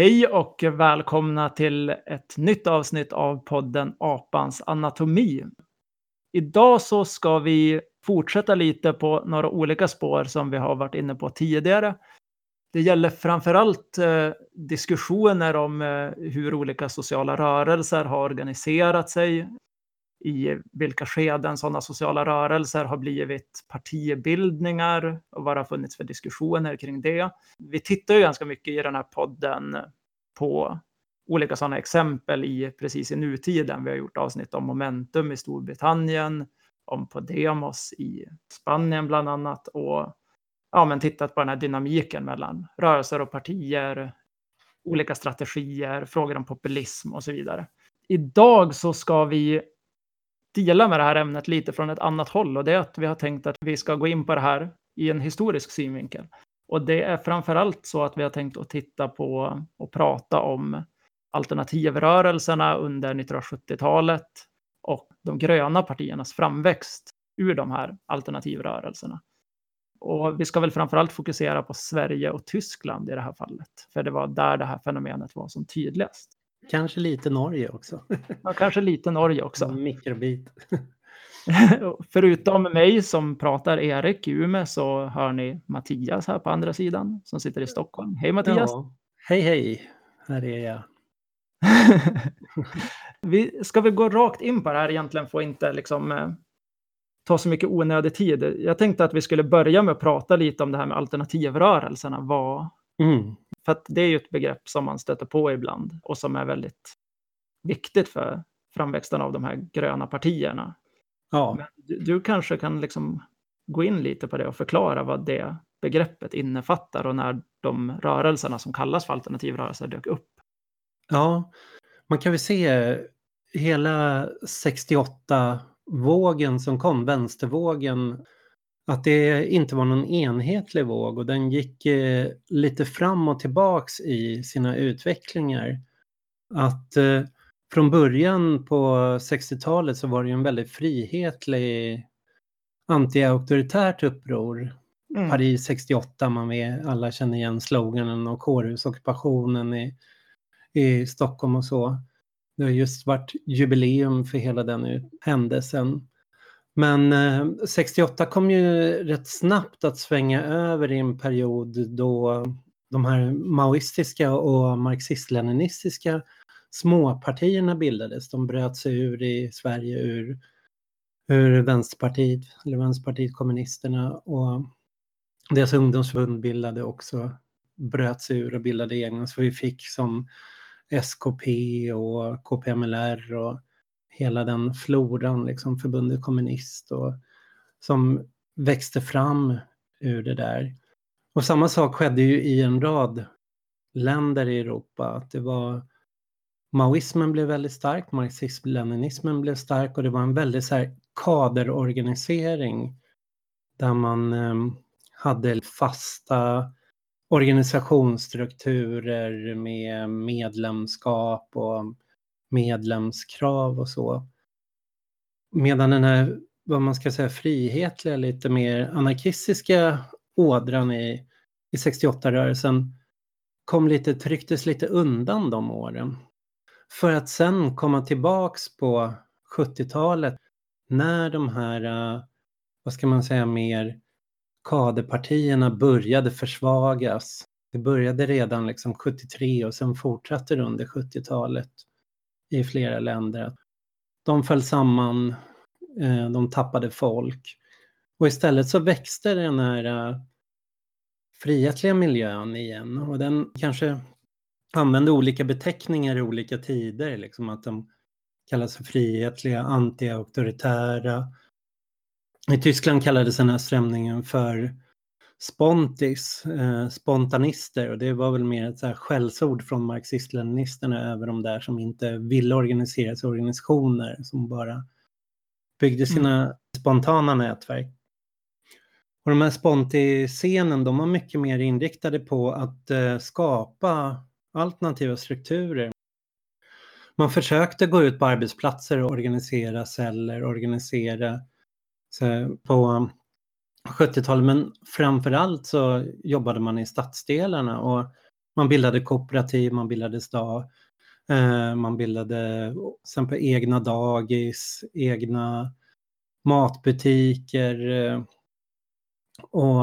Hej och välkomna till ett nytt avsnitt av podden Apans anatomi. Idag så ska vi fortsätta lite på några olika spår som vi har varit inne på tidigare. Det gäller framförallt eh, diskussioner om eh, hur olika sociala rörelser har organiserat sig, i vilka skeden sådana sociala rörelser har blivit partibildningar och vad det har funnits för diskussioner kring det. Vi tittar ju ganska mycket i den här podden på olika sådana exempel i precis i nutiden. Vi har gjort avsnitt om momentum i Storbritannien, om Podemos i Spanien bland annat och ja, men tittat på den här dynamiken mellan rörelser och partier, olika strategier, frågor om populism och så vidare. Idag så ska vi dela med det här ämnet lite från ett annat håll och det är att vi har tänkt att vi ska gå in på det här i en historisk synvinkel. Och det är framför allt så att vi har tänkt att titta på och prata om alternativrörelserna under 1970-talet och de gröna partiernas framväxt ur de här alternativrörelserna. Och vi ska väl framför allt fokusera på Sverige och Tyskland i det här fallet, för det var där det här fenomenet var som tydligast. Kanske lite Norge också. Ja, kanske lite Norge också. En mikrobit. Förutom mig som pratar Erik i Umeå så hör ni Mattias här på andra sidan som sitter i Stockholm. Hej Mattias! Ja. Hej hej! Här är jag. vi ska vi gå rakt in på det här egentligen får inte liksom eh, ta så mycket onödig tid. Jag tänkte att vi skulle börja med att prata lite om det här med alternativrörelserna. Vad, mm. För att det är ju ett begrepp som man stöter på ibland och som är väldigt viktigt för framväxten av de här gröna partierna. Ja. Du, du, kanske kan liksom gå in lite på det och förklara vad det begreppet innefattar och när de rörelserna som kallas för alternativrörelser dök upp. Ja, man kan väl se hela 68-vågen som kom, vänstervågen, att det inte var någon enhetlig våg och den gick eh, lite fram och tillbaks i sina utvecklingar. Att eh, från början på 60-talet så var det ju en väldigt frihetlig anti-auktoritärt uppror. Mm. Paris 68, man vet, alla känner igen sloganen och kårhusockupationen i, i Stockholm och så. Det har just varit jubileum för hela den händelsen. Men eh, 68 kom ju rätt snabbt att svänga över i en period då de här maoistiska och marxist-leninistiska småpartierna bildades. De bröt sig ur i Sverige ur, ur Vänsterpartiet, eller Vänsterpartiet kommunisterna och deras ungdomsförbund bildade också, bröt sig ur och bildade egna. Så vi fick som SKP och KPMLR och hela den floran, liksom förbundet kommunist och som växte fram ur det där. Och samma sak skedde ju i en rad länder i Europa. Att det var Maoismen blev väldigt stark, marxism-leninismen blev stark och det var en väldigt så här kaderorganisering där man eh, hade fasta organisationsstrukturer med medlemskap och medlemskrav och så. Medan den här, vad man ska säga, frihetliga, lite mer anarkistiska ådran i, i 68-rörelsen kom lite, trycktes lite undan de åren. För att sen komma tillbaks på 70-talet när de här, äh, vad ska man säga, mer kaderpartierna började försvagas. Det började redan liksom 73 och sen fortsatte det under 70-talet i flera länder. De föll samman, eh, de tappade folk. Och istället så växte den här eh, frihetliga miljön igen och den kanske använde olika beteckningar i olika tider, liksom att de kallas för frihetliga, anti-auktoritära. I Tyskland kallades den här strömningen för spontis, eh, spontanister och det var väl mer ett så här skällsord från marxist-leninisterna över de där som inte ville organisera sig organisationer som bara byggde sina mm. spontana nätverk. Och de här sponti-scenen, de var mycket mer inriktade på att eh, skapa alternativa strukturer. Man försökte gå ut på arbetsplatser och organisera celler, organisera på 70-talet, men framför allt så jobbade man i stadsdelarna och man bildade kooperativ, man bildade stad, eh, man bildade sen på egna dagis, egna matbutiker. Eh, och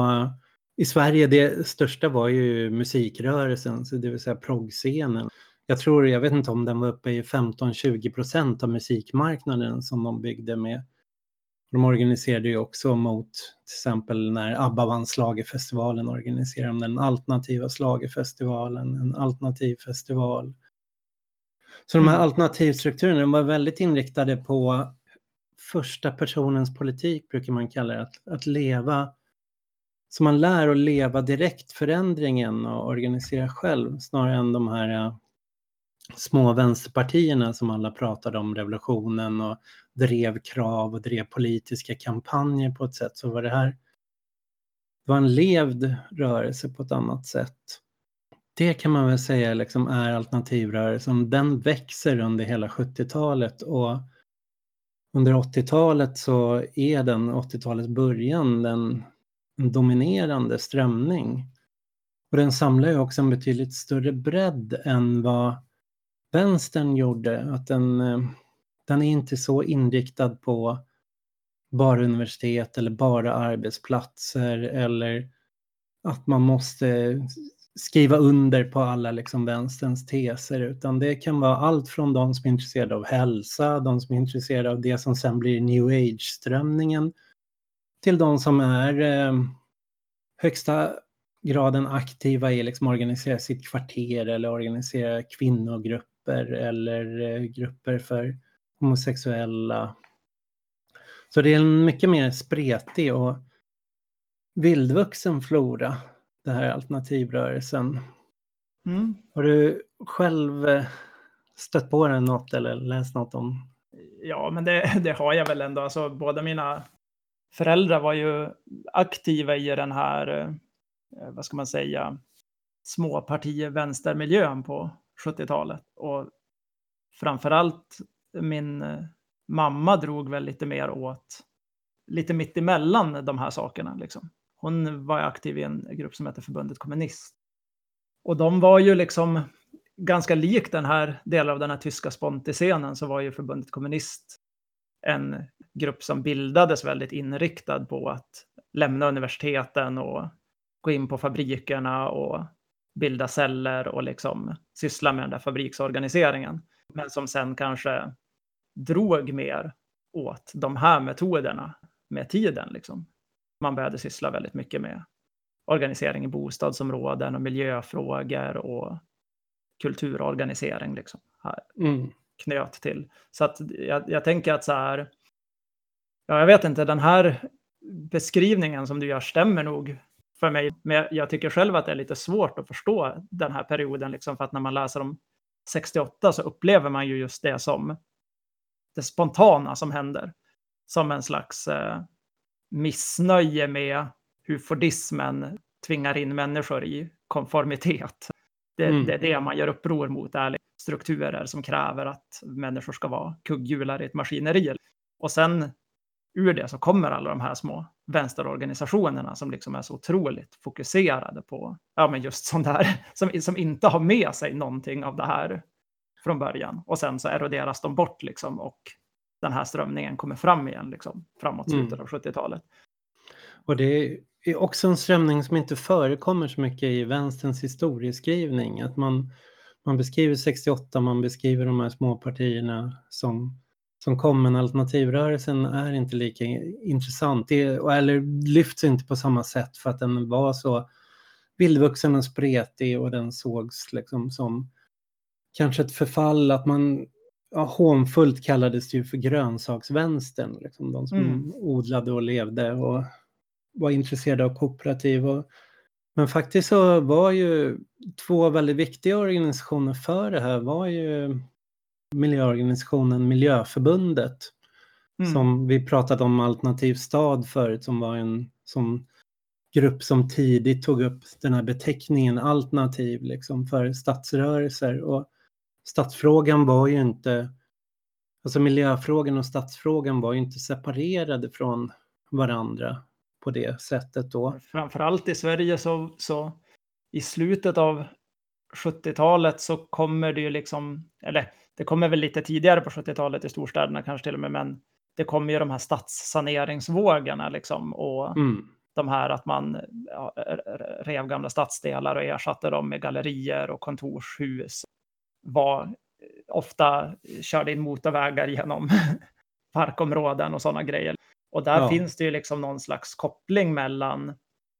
i Sverige, det största var ju musikrörelsen, så det vill säga proggscenen. Jag tror, jag vet inte om den var uppe i 15-20 procent av musikmarknaden som de byggde med. De organiserade ju också mot till exempel när ABBA vann Slagerfestivalen organiserade de den alternativa Slagerfestivalen, en alternativ festival. Så de här mm. alternativstrukturerna var väldigt inriktade på första personens politik brukar man kalla det, att, att leva så man lär att leva direkt förändringen och organisera själv snarare än de här uh, små vänsterpartierna som alla pratade om revolutionen och drev krav och drev politiska kampanjer på ett sätt så var det här det var en levd rörelse på ett annat sätt. Det kan man väl säga liksom är alternativrörelsen. Den växer under hela 70-talet och under 80-talet så är den, 80-talets början, den en dominerande strömning. Och den samlar ju också en betydligt större bredd än vad vänstern gjorde. Att den, eh, den är inte så inriktad på bara universitet eller bara arbetsplatser eller att man måste skriva under på alla liksom vänsterns teser utan det kan vara allt från de som är intresserade av hälsa, de som är intresserade av det som sen blir new age-strömningen till de som är eh, högsta graden aktiva i liksom organisera sitt kvarter eller organisera kvinnogrupper eller eh, grupper för homosexuella. Så det är en mycket mer spretig och vildvuxen flora, det här alternativrörelsen. Mm. Har du själv eh, stött på den något eller läst något om? Ja, men det, det har jag väl ändå. Alltså, båda mina föräldrar var ju aktiva i den här, eh, vad ska man säga, småpartier vänstermiljön på 70-talet. Och framförallt min eh, mamma drog väl lite mer åt, lite mitt emellan de här sakerna. Liksom. Hon var aktiv i en grupp som heter Förbundet Kommunist. Och de var ju liksom ganska lik den här delen av den här tyska spontiscenen så var ju Förbundet Kommunist en grupp som bildades väldigt inriktad på att lämna universiteten och gå in på fabrikerna och bilda celler och liksom syssla med den där fabriksorganiseringen. Men som sen kanske drog mer åt de här metoderna med tiden. Liksom. Man började syssla väldigt mycket med organisering i bostadsområden och miljöfrågor och kulturorganisering. Liksom. Mm knöt till. Så att jag, jag tänker att så här, ja, jag vet inte, den här beskrivningen som du gör stämmer nog för mig. Men jag tycker själv att det är lite svårt att förstå den här perioden, liksom, för att när man läser om 68 så upplever man ju just det som det spontana som händer. Som en slags eh, missnöje med hur fordismen tvingar in människor i konformitet. Det, mm. det är det man gör uppror mot, är strukturer som kräver att människor ska vara kugghjular i ett maskineri. Och sen ur det så kommer alla de här små vänsterorganisationerna som liksom är så otroligt fokuserade på ja, men just sånt där som, som inte har med sig någonting av det här från början. Och sen så eroderas de bort liksom och den här strömningen kommer fram igen liksom framåt slutet mm. av 70-talet. Och det är också en strömning som inte förekommer så mycket i vänsterns historieskrivning. Att man, man beskriver 68, man beskriver de här småpartierna som, som kom, men alternativrörelsen är inte lika intressant. Det, eller lyfts inte på samma sätt för att den var så vildvuxen och spretig och den sågs liksom som kanske ett förfall, att man ja, hånfullt kallades det ju för grönsaksvänstern, liksom de som mm. odlade och levde och var intresserade av kooperativ. Och, men faktiskt så var ju två väldigt viktiga organisationer för det här var ju miljöorganisationen Miljöförbundet mm. som vi pratade om Alternativ stad förut som var en som grupp som tidigt tog upp den här beteckningen alternativ liksom för stadsrörelser och stadsfrågan var ju inte alltså miljöfrågan och stadsfrågan var ju inte separerade från varandra på det sättet då. Framförallt i Sverige så, så i slutet av 70-talet så kommer det ju liksom, eller det kommer väl lite tidigare på 70-talet i storstäderna kanske till och med, men det kommer ju de här stadssaneringsvågorna liksom och mm. de här att man ja, rev gamla stadsdelar och ersatte dem med gallerier och kontorshus. Var ofta körde in motorvägar genom parkområden och sådana grejer. Och där ja. finns det ju liksom någon slags koppling mellan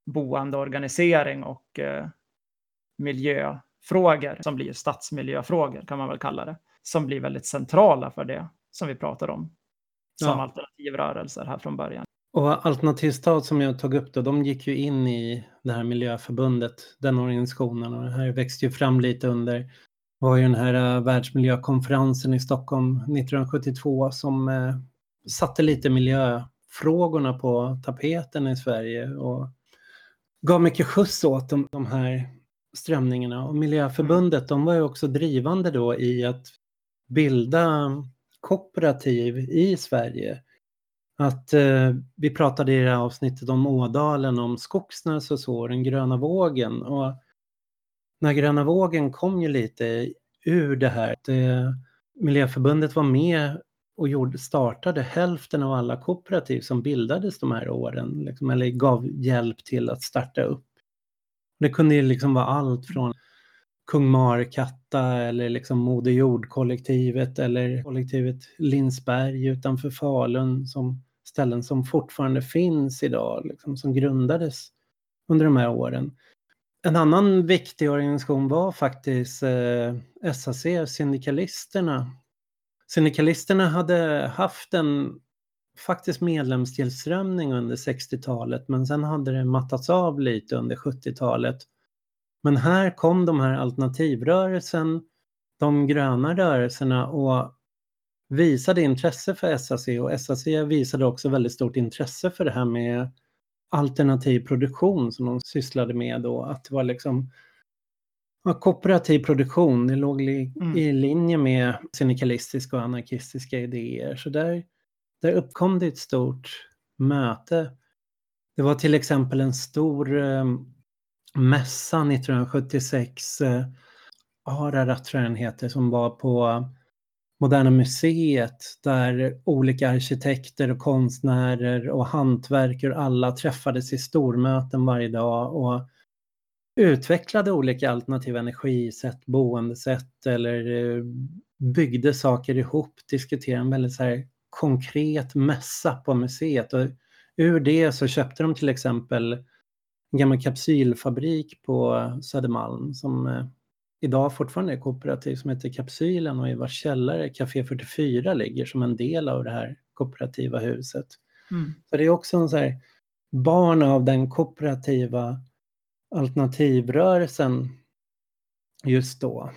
boendeorganisering och eh, miljöfrågor som blir stadsmiljöfrågor kan man väl kalla det. Som blir väldigt centrala för det som vi pratar om som ja. alternativrörelser här från början. Och Alternativ stad som jag tog upp då, de gick ju in i det här miljöförbundet, den organisationen och det här växte ju fram lite under var ju den här uh, världsmiljökonferensen i Stockholm 1972 som uh, satte lite miljöfrågorna på tapeten i Sverige och gav mycket skjuts åt de, de här strömningarna. Och Miljöförbundet, mm. de var ju också drivande då i att bilda kooperativ i Sverige. Att eh, vi pratade i det här avsnittet om Ådalen, om Skogsnäs och så, den gröna vågen. Och när gröna vågen kom ju lite ur det här. Det, eh, Miljöförbundet var med och gjorde, startade hälften av alla kooperativ som bildades de här åren, liksom, eller gav hjälp till att starta upp. Det kunde ju liksom vara allt från Kung Markatta eller liksom Moder Jord-kollektivet eller kollektivet Linsberg utanför Falun som ställen som fortfarande finns idag, liksom, som grundades under de här åren. En annan viktig organisation var faktiskt eh, SAC, Syndikalisterna. Syndikalisterna hade haft en faktiskt medlemstillströmning under 60-talet men sen hade det mattats av lite under 70-talet. Men här kom de här alternativrörelsen, de gröna rörelserna och visade intresse för SAC och SAC visade också väldigt stort intresse för det här med alternativ produktion som de sysslade med då. Att det var liksom ja, kooperativ produktion, det låg i, mm. i linje med syndikalistiska och anarkistiska idéer. Så där, där uppkom det ett stort möte. Det var till exempel en stor eh, mässa 1976, eh, Ararat tror jag den heter, som var på Moderna Museet där olika arkitekter och konstnärer och hantverkare alla träffades i stormöten varje dag och utvecklade olika alternativa energisätt, boendesätt eller eh, byggde saker ihop, diskuterade en väldigt så här konkret mässa på museet. Och ur det så köpte de till exempel en gammal kapsylfabrik på Södermalm som eh, idag fortfarande är kooperativ som heter Kapsylen och i vars källare Café 44 ligger som en del av det här kooperativa huset. Mm. Så det är också en så här barn av den kooperativa alternativrörelsen just då.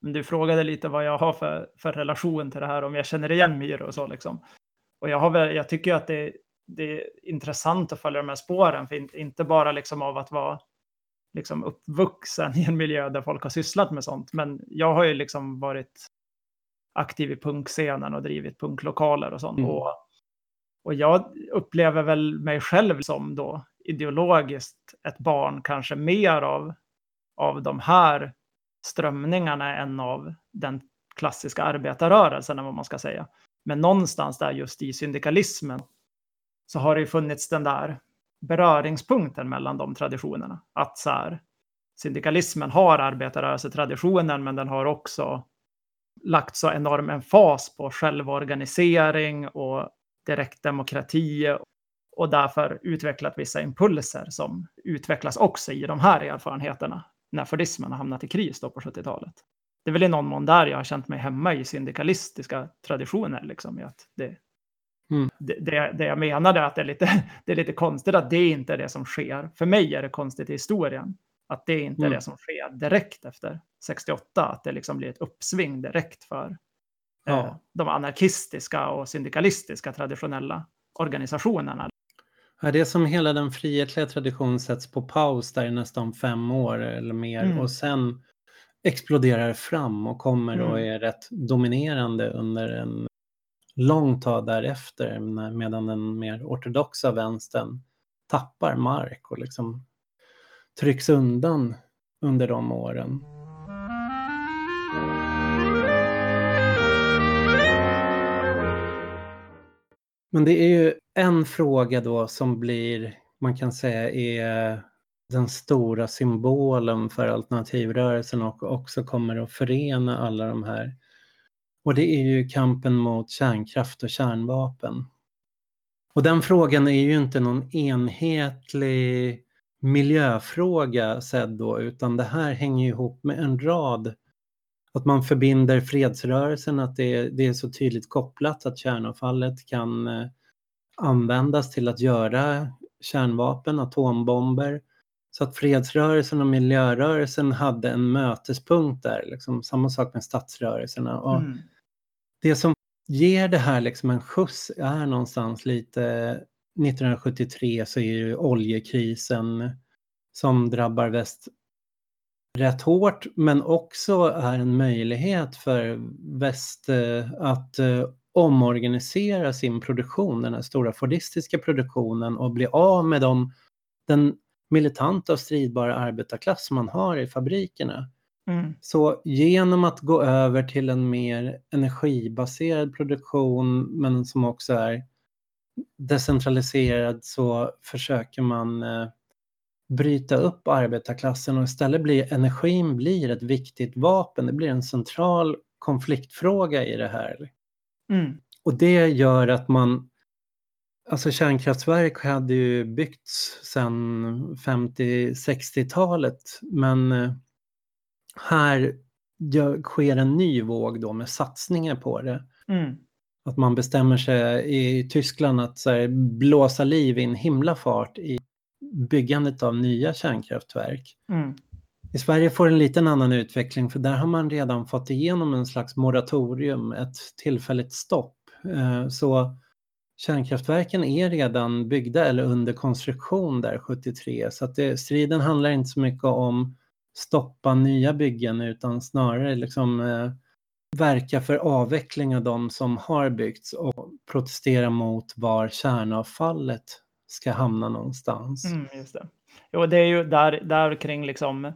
Du frågade lite vad jag har för, för relation till det här, om jag känner igen Myro och så liksom. Och jag, har jag tycker att det, det är intressant att följa de här spåren, för inte bara liksom av att vara liksom uppvuxen i en miljö där folk har sysslat med sånt. Men jag har ju liksom varit aktiv i punkscenen och drivit punklokaler och sånt. Mm. Och, och jag upplever väl mig själv som då ideologiskt ett barn kanske mer av, av de här strömningarna än av den klassiska arbetarrörelsen, eller vad man ska säga. Men någonstans där just i syndikalismen så har det ju funnits den där beröringspunkten mellan de traditionerna. Att så här, syndikalismen har arbetarrörelsetraditionen, men den har också lagt så enorm emfas på självorganisering och direktdemokrati och därför utvecklat vissa impulser som utvecklas också i de här erfarenheterna när fordismen har hamnat i kris då på 70-talet. Det är väl i någon mån där jag har känt mig hemma i syndikalistiska traditioner, liksom, i att det Mm. Det, det, det, jag menade är att det är, lite, det är lite konstigt att det inte är det som sker. För mig är det konstigt i historien. Att det inte är mm. det som sker direkt efter 68. Att det liksom blir ett uppsving direkt för eh, ja. eh, de anarkistiska och syndikalistiska traditionella organisationerna. Ja, det är som hela den frihetliga traditionen sätts på paus där i nästan fem år eller mer mm. och sen exploderar fram och kommer och mm. är rätt dominerande under en långt tag därefter medan den mer ortodoxa vänstern tappar mark och liksom trycks undan under de åren. Men det är ju en fråga då som blir, man kan säga är den stora symbolen för alternativrörelsen och också kommer att förena alla de här och det är ju kampen mot kärnkraft och kärnvapen. Och den frågan är ju inte någon enhetlig miljöfråga sedd då, utan det här hänger ihop med en rad att man förbinder fredsrörelsen, att det är, det är så tydligt kopplat att kärnavfallet kan eh, användas till att göra kärnvapen, atombomber. Så att fredsrörelsen och miljörörelsen hade en mötespunkt där, liksom, samma sak med statsrörelserna. Och mm. Det som ger det här liksom en skjuts är någonstans lite 1973 så är ju oljekrisen som drabbar väst rätt hårt men också är en möjlighet för väst eh, att eh, omorganisera sin produktion, den här stora fordistiska produktionen och bli av med dem, den militanta och stridbara arbetarklass man har i fabrikerna. Mm. Så genom att gå över till en mer energibaserad produktion men som också är decentraliserad så försöker man eh, bryta upp arbetarklassen och istället blir energin blir ett viktigt vapen. Det blir en central konfliktfråga i det här. Mm. Och det gör att man Alltså kärnkraftverk hade ju byggts sedan 50-60-talet men här sker en ny våg då med satsningar på det. Mm. Att man bestämmer sig i Tyskland att så här, blåsa liv i en himla fart i byggandet av nya kärnkraftverk. Mm. I Sverige får en liten annan utveckling för där har man redan fått igenom en slags moratorium, ett tillfälligt stopp. Eh, så kärnkraftverken är redan byggda eller under konstruktion där 73 så att det, striden handlar inte så mycket om stoppa nya byggen utan snarare liksom eh, verka för avveckling av de som har byggts och protestera mot var kärnavfallet ska hamna någonstans. Mm, just det. Jo, det är ju där, där kring liksom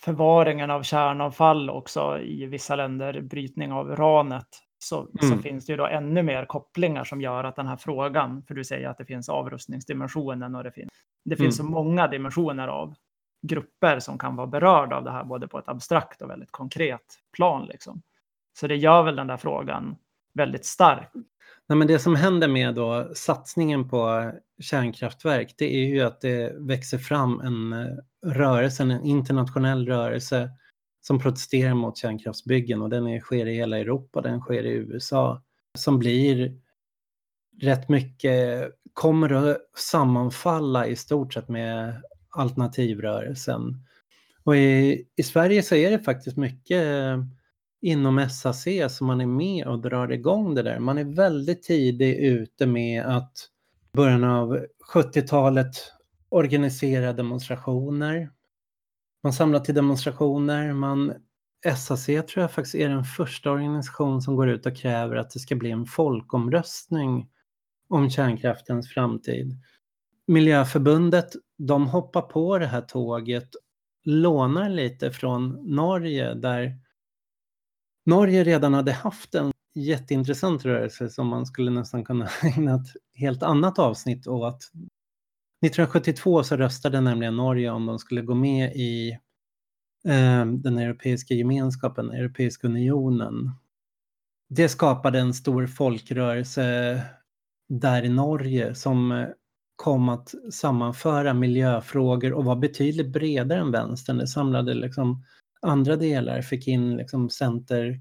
förvaringen av kärnavfall också i vissa länder, brytning av uranet, så, mm. så, finns det ju då ännu mer kopplingar som gör att den här frågan, för du säger att det finns avrustningsdimensionen och det finns, det finns mm. så många dimensioner av grupper som kan vara berörda av det här, både på ett abstrakt och väldigt konkret plan. Liksom. Så det gör väl den där frågan väldigt stark. Nej, men det som händer med då satsningen på kärnkraftverk, det är ju att det växer fram en eh, rörelse, en internationell rörelse som protesterar mot kärnkraftsbyggen och den är, sker i hela Europa, den sker i USA, som blir rätt mycket, kommer att sammanfalla i stort sett med alternativrörelsen. Och i, i Sverige så är det faktiskt mycket eh, inom SAC som man är med och drar igång det där. Man är väldigt tidigt ute med att början av 70-talet organisera demonstrationer. Man samlar till demonstrationer. Man, SAC tror jag faktiskt är den första organisation som går ut och kräver att det ska bli en folkomröstning om kärnkraftens framtid. Miljöförbundet, de hoppar på det här tåget, lånar lite från Norge där Norge redan hade haft en jätteintressant rörelse som man skulle nästan kunna ägna ett helt annat avsnitt åt. 1972 så röstade nämligen Norge om de skulle gå med i eh, den europeiska gemenskapen, Europeiska unionen. Det skapade en stor folkrörelse där i Norge som eh, kom att sammanföra miljöfrågor och var betydligt bredare än vänstern. Det samlade liksom andra delar, fick in liksom center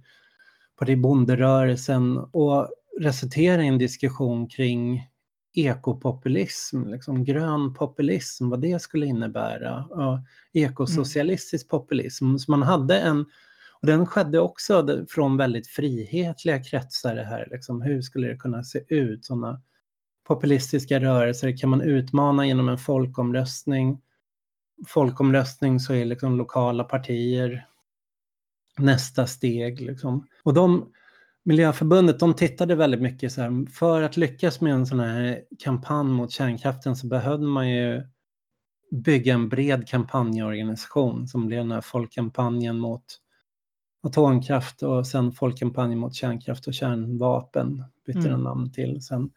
det bonderörelsen och resulterade i en diskussion kring ekopopulism, liksom grön populism, vad det skulle innebära. Och ekosocialistisk mm. populism. Så man hade en, och den skedde också från väldigt frihetliga kretsar det här, liksom, hur skulle det kunna se ut? Sådana populistiska rörelser kan man utmana genom en folkomröstning. Folkomröstning så är liksom lokala partier nästa steg. Liksom. Och de, Miljöförbundet de tittade väldigt mycket så här, för att lyckas med en sån här kampanj mot kärnkraften så behövde man ju bygga en bred kampanjorganisation som blev den här folkkampanjen mot atomkraft och sen folkkampanjen mot kärnkraft och kärnvapen bytte mm. den namn till sen.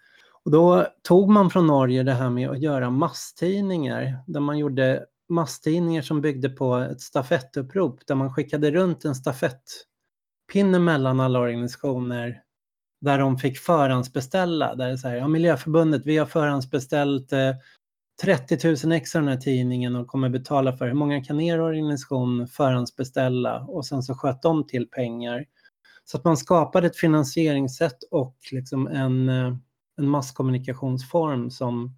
Och då tog man från Norge det här med att göra masstidningar, där man gjorde masstidningar som byggde på ett stafettupprop, där man skickade runt en stafettpinne mellan alla organisationer där de fick förhandsbeställa. Där det är så här, ja, Miljöförbundet, vi har förhandsbeställt eh, 30 000 extra den här tidningen och kommer betala för hur många kan er organisation förhandsbeställa och sen så sköt de till pengar. Så att man skapade ett finansieringssätt och liksom en, eh, en masskommunikationsform som,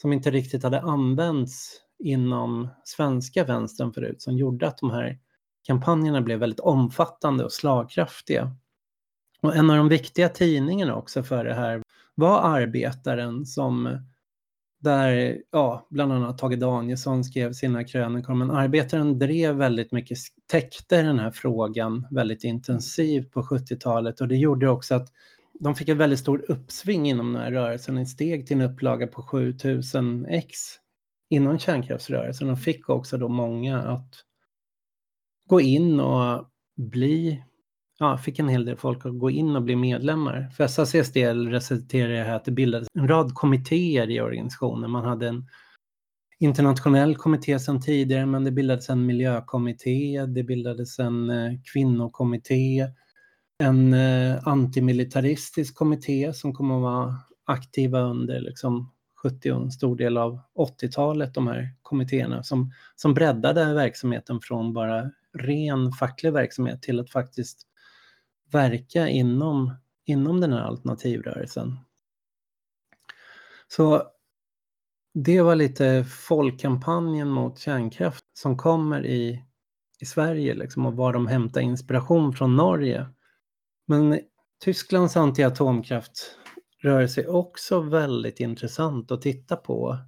som inte riktigt hade använts inom svenska vänstern förut som gjorde att de här kampanjerna blev väldigt omfattande och slagkraftiga. Och en av de viktiga tidningarna också för det här var Arbetaren som där ja, bland annat Tage Danielsson skrev sina krönikor. Men Arbetaren drev väldigt mycket, täckte den här frågan väldigt intensivt på 70-talet och det gjorde också att de fick ett väldigt stort uppsving inom den här rörelsen. En steg till en upplaga på 7000 ex inom kärnkraftsrörelsen och fick också då många att gå in och bli ja, fick en hel del folk att gå in och bli medlemmar. För SACs del resulterade det här att det bildades en rad kommittéer i organisationen. Man hade en internationell kommitté sedan tidigare, men det bildades en miljökommitté, det bildades en eh, kvinnokommitté, en eh, antimilitaristisk kommitté som kommer att vara aktiva under liksom 70 och en stor del av 80-talet, de här kommittéerna som, som breddade verksamheten från bara ren facklig verksamhet till att faktiskt verka inom, inom den här alternativrörelsen. Så det var lite folkkampanjen mot kärnkraft som kommer i, i Sverige liksom, och var de hämtar inspiration från Norge. Men Tysklands antiatomkraftrörelse är också väldigt intressant att titta på.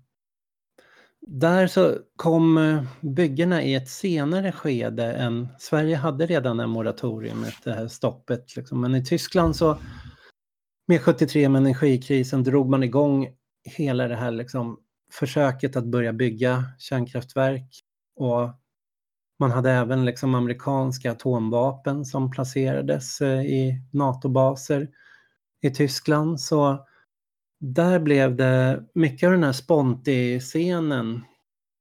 Där så kom eh, byggena i ett senare skede än Sverige hade redan en moratorium, det här stoppet. Liksom. Men i Tyskland så med 73 med energikrisen drog man igång hela det här liksom, försöket att börja bygga kärnkraftverk och man hade även liksom amerikanska atomvapen som placerades eh, i NATO-baser i Tyskland. Så där blev det mycket av den här Sponti-scenen.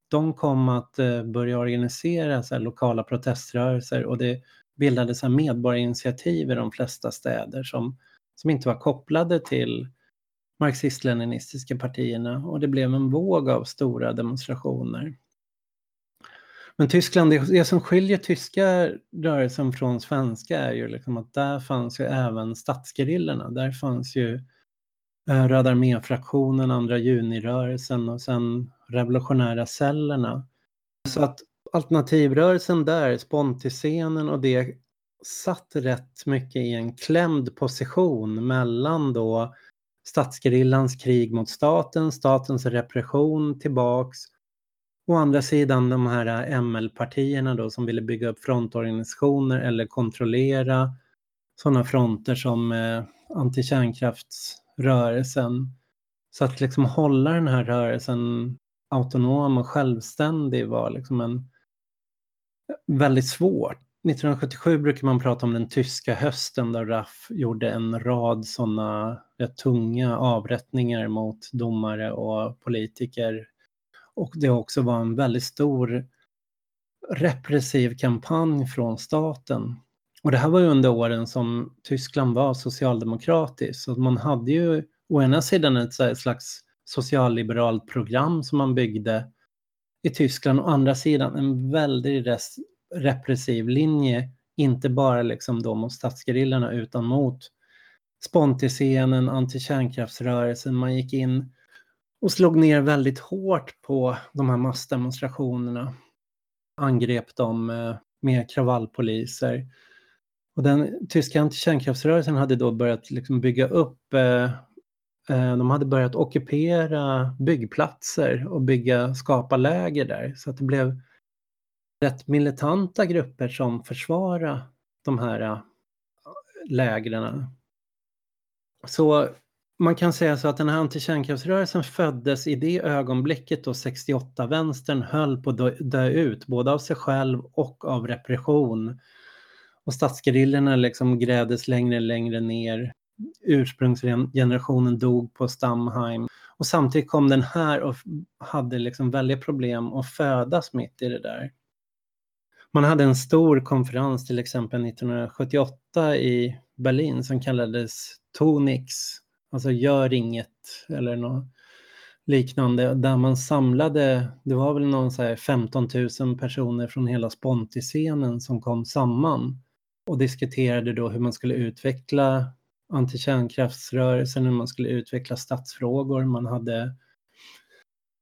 De kom att eh, börja organisera så lokala proteströrelser och det bildades så medborgarinitiativ i de flesta städer som, som inte var kopplade till marxist-leninistiska partierna och det blev en våg av stora demonstrationer. Men Tyskland, det, det som skiljer tyska rörelsen från svenska är ju liksom att där fanns ju även statsgerillorna. Där fanns ju Eh, Röda armé-fraktionen, andra junirörelsen och sen revolutionära cellerna. Så att alternativrörelsen där, spontiscenen och det satt rätt mycket i en klämd position mellan då statsgerillans krig mot staten, statens repression tillbaks Å andra sidan de här eh, ML-partierna då som ville bygga upp frontorganisationer eller kontrollera sådana fronter som eh, antikärnkraftsrörelsen. Så att liksom hålla den här rörelsen autonom och självständig var liksom en eh, väldigt svårt. 1977 brukar man prata om den tyska hösten där RAF gjorde en rad sådana rätt eh, tunga avrättningar mot domare och politiker. Och det också var en väldigt stor repressiv kampanj från staten och det här var ju under åren som Tyskland var socialdemokratiskt. Så man hade ju å ena sidan ett slags socialliberalt program som man byggde i Tyskland. Å andra sidan en väldigt repressiv linje. Inte bara liksom då mot statsgerillorna utan mot spontiscenen, antikärnkraftsrörelsen. Man gick in och slog ner väldigt hårt på de här massdemonstrationerna. Angrep dem eh, med kravallpoliser. Och den tyska antikärnkraftsrörelsen hade då börjat liksom bygga upp, eh, eh, de hade börjat ockupera byggplatser och bygga, skapa läger där. Så att det blev rätt militanta grupper som försvarade de här eh, lägren. Så man kan säga så att den här antikärnkraftsrörelsen föddes i det ögonblicket då 68-vänstern höll på att dö ut, både av sig själv och av repression och statsgerillorna liksom grävdes längre och längre ner ursprungsgenerationen dog på Stamheim. Och samtidigt kom den här och hade liksom väldigt problem att födas mitt i det där. Man hade en stor konferens till exempel 1978 i Berlin som kallades Tonix, alltså gör inget eller något liknande, där man samlade, det var väl någon så här 15 000 personer från hela Sponti-scenen som kom samman och diskuterade då hur man skulle utveckla antikärnkraftsrörelsen, hur man skulle utveckla statsfrågor. Man hade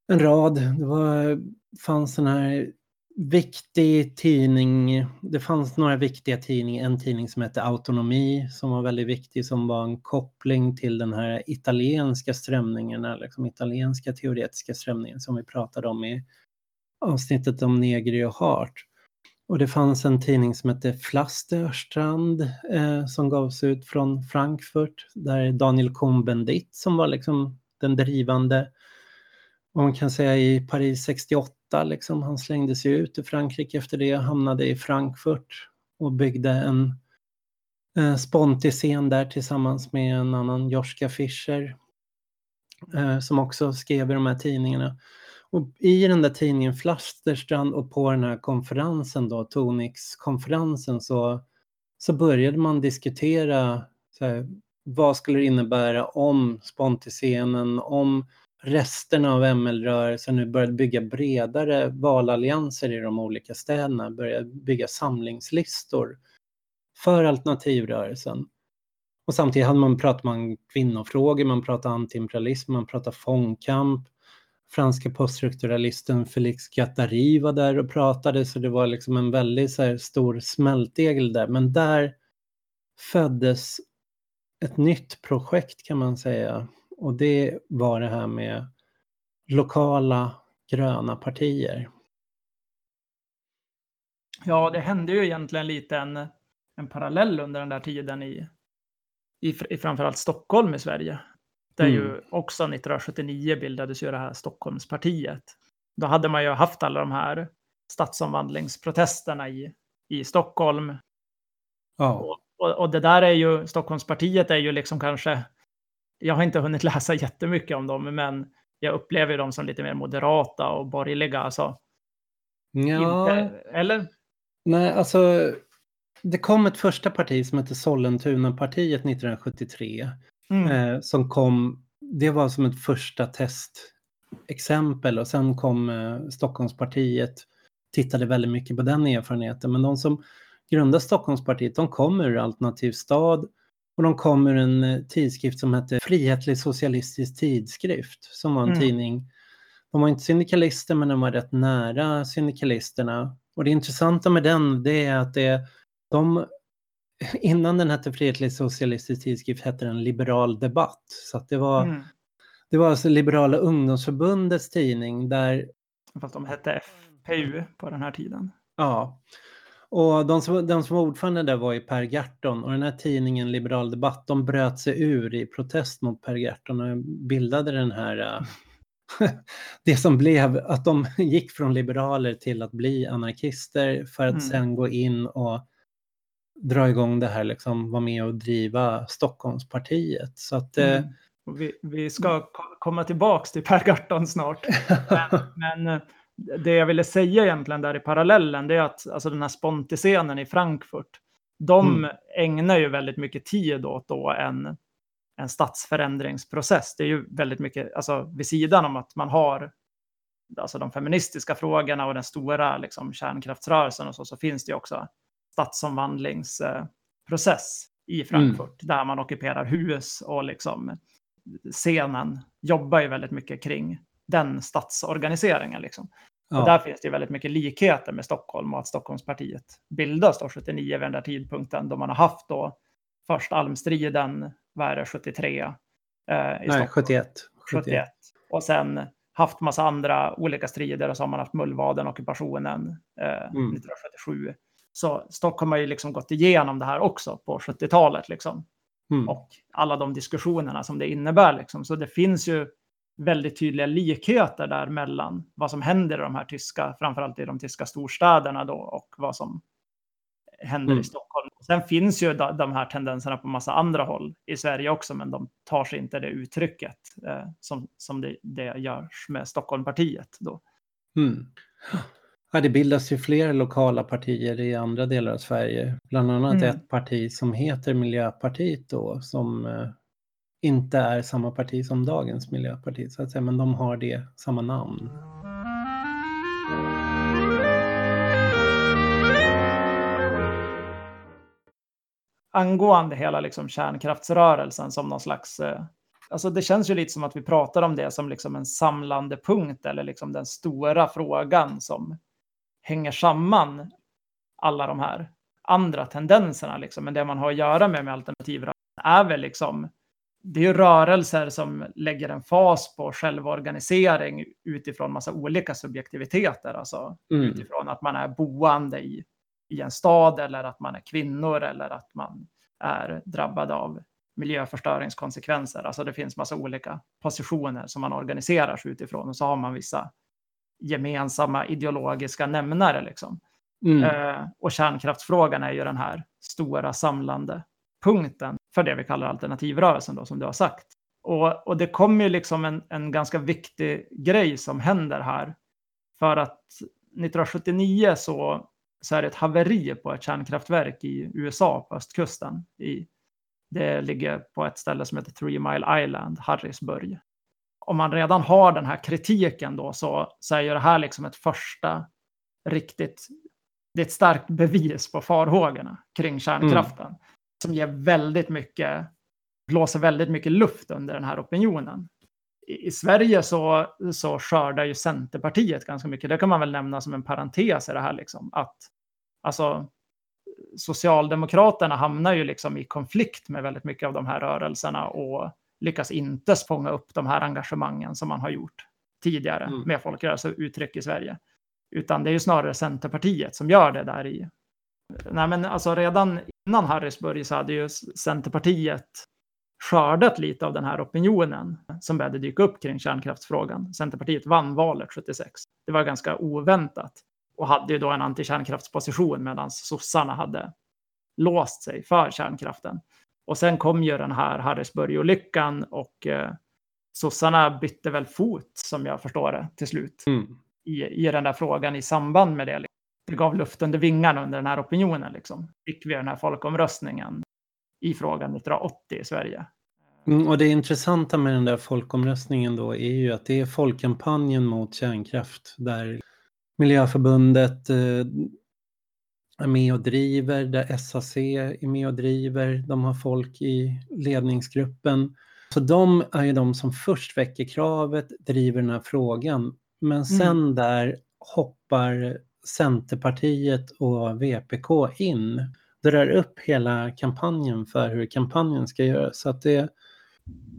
en rad, det var, fanns den här viktig tidning, det fanns några viktiga tidningar, en tidning som hette Autonomi som var väldigt viktig som var en koppling till den här italienska strömningen, liksom italienska teoretiska strömningen som vi pratade om i avsnittet om Negri och Hart. Och det fanns en tidning som hette Flasterstrand eh, som gavs ut från Frankfurt där Daniel Cohn-Bendit som var liksom den drivande, vad man kan säga i Paris 68, liksom, han slängde sig ut i Frankrike efter det, hamnade i Frankfurt och byggde en eh, Sponti-scen där tillsammans med en annan Joschka Fischer eh, som också skrev i de här tidningarna. Och I den där tidningen Flasterstrand och på den här konferensen då, Tonix-konferensen, så, så började man diskutera här, vad skulle det innebära om Sponti-scenen, om resterna av ML-rörelsen nu började bygga bredare valallianser i de olika städerna, började bygga samlingslistor för alternativrörelsen. Och samtidigt hade man pratat om kvinnofrågor, man pratade antiimperialism, man pratade fångkamp, franska poststrukturalisten Felix Gattari var där och pratade så det var liksom en väldigt så här, stor smältdegel där. Men där föddes ett nytt projekt kan man säga och det var det här med lokala gröna partier. Ja, det hände ju egentligen lite en, en parallell under den där tiden i, i, i framförallt Stockholm i Sverige. Där mm. ju också 1979 bildades ju det här Stockholmspartiet. Då hade man ju haft alla de här stadsomvandlingsprotesterna i, i Stockholm. Ja. Och, och, och, det där är ju, Stockholmspartiet är ju liksom kanske, jag har inte hunnit läsa jättemycket om dem, men jag upplever dem som lite mer moderata och borgerliga. Alltså, ja. Inte, eller? Nej, alltså det kom ett första parti som hette Sollentunapartiet 1973 mm. eh, som kom, det var som ett första testexempel och sen kom eh, Stockholmspartiet, tittade väldigt mycket på den erfarenheten. Men de som grundade Stockholmspartiet, de kom ur Alternativ stad och de kom ur en eh, tidskrift som hette Frihetlig socialistisk tidskrift som var en mm. tidning. De var inte syndikalister men de var rätt nära syndikalisterna. Och det intressanta med den det är att det, de innan den hette Frihetlig socialistisk tidskrift hette den Liberal debatt. Så det var, mm. det var alltså Liberala ungdomsförbundets tidning där... Fast de hette FPU på den här tiden. Ja. Och de som, de som var ordförande där var ju Per Gahrton och den här tidningen Liberal debatt de bröt sig ur i protest mot Per Gahrton och bildade den här det som blev att de gick från liberaler till att bli anarkister för att mm. sen gå in och dra igång det här, liksom vara med och driva Stockholmspartiet. Så att, eh, mm. vi, vi ska komma tillbaks till Per Gahrton snart. men, men, eh, det jag ville säga egentligen där i parallellen, det är att alltså den här Sponti-scenen i Frankfurt, de mm. ägnar ju väldigt mycket tid åt då en, en statsförändringsprocess. Det är ju väldigt mycket, alltså vid sidan om att man har alltså de feministiska frågorna och den stora liksom, kärnkraftsrörelsen och så, så finns det ju också stadsomvandlingsprocess i Frankfurt mm. där man ockuperar hus och liksom scenen jobbar ju väldigt mycket kring den stadsorganiseringen. Liksom. Ja. Och där finns det väldigt mycket likheter med Stockholm och att Stockholmspartiet bildas då 79 vid den där tidpunkten då man har haft då först almstriden, vad är det, 73? Eh, Nej, Stockholm. 71. 71. Och sen haft massa andra olika strider och så har man haft Mullvaden, ockupationen eh, mm. 1977. Så Stockholm har ju liksom gått igenom det här också på 70-talet. Liksom. Mm. Och alla de diskussionerna som det innebär. Liksom. Så det finns ju väldigt tydliga likheter där mellan vad som händer i de här tyska, framförallt i de tyska storstäderna då, och vad som händer Mm. i Stockholm. Sen finns ju de, här tendenserna på massa andra håll i Sverige också, men de tar sig inte det uttrycket eh, som, som det, det görs med Stockholmpartiet. Då. Mm. Ja, det bildas ju flera lokala partier i andra delar av Sverige. Bland annat Mm. ett parti som heter Miljöpartiet då, som eh, inte är samma parti som dagens Miljöparti, så att säga, men de har det, samma namn. Angående hela liksom, kärnkraftsrörelsen som någon slags... Eh, alltså det känns ju lite som att vi pratar om det som liksom en samlande punkt eller liksom den stora frågan som hänger samman alla de här andra tendenserna. Liksom. Men det man har att göra med med alternativrörelsen är väl liksom det är ju rörelser som lägger en fas på självorganisering utifrån massa olika subjektiviteter. Alltså Mm. utifrån att man är boende i, i en stad eller att man är kvinnor eller att man är drabbad av miljöförstöringskonsekvenser. Alltså det finns massa olika positioner som man organiserar sig utifrån och så har man vissa gemensamma ideologiska nämnare. Liksom. Mm. Eh, och kärnkraftsfrågan är ju den här stora samlande punkten för det vi kallar alternativrörelsen då, som du har sagt. Och, och det kommer ju liksom en, en ganska viktig grej som händer här. För att 1979 så, så är det ett haveri på ett kärnkraftverk i USA på östkusten. I, det ligger på ett ställe som heter Three Mile Island, Harrisburg. Om man redan har den här kritiken då så, så är ju det här liksom ett första riktigt det är ett starkt bevis på farhågorna kring kärnkraften. Mm. Som ger väldigt mycket, blåser väldigt mycket luft under den här opinionen. I, i Sverige så, så skördar ju Centerpartiet ganska mycket. Det kan man väl nämna som en parentes i det här. Liksom, att alltså, Socialdemokraterna hamnar ju liksom i konflikt med väldigt mycket av de här rörelserna och lyckas inte fånga upp de här engagemangen som man har gjort tidigare mm. med folkrörelseuttryck i Sverige. Utan det är ju snarare Centerpartiet som gör det där i. Nej, men alltså redan innan Harrisburg så hade ju Centerpartiet skördat lite av den här opinionen som började dyka upp kring kärnkraftsfrågan. Centerpartiet vann valet 76. Det var ganska oväntat och hade ju då en antikärnkraftsposition medan sossarna hade låst sig för kärnkraften. Och sen kom ju den här Harrisburg-olyckan och eh, sossarna bytte väl fot som jag förstår det till slut. Mm i, i den där frågan i samband med det. Det gav luft under vingarna under den här opinionen. Liksom. Fick vi den här folkomröstningen i frågan 1980 i Sverige. Mm, och det intressanta med den där folkomröstningen då är ju att det är folkkampanjen mot kärnkraft där Miljöförbundet eh, är med och driver, där SAC är med och driver, de har folk i ledningsgruppen. Så de är ju de som först väcker kravet, driver den här frågan men sen mm. där hoppar Centerpartiet och VPK in, drar upp hela kampanjen för hur kampanjen ska göras. Så att det,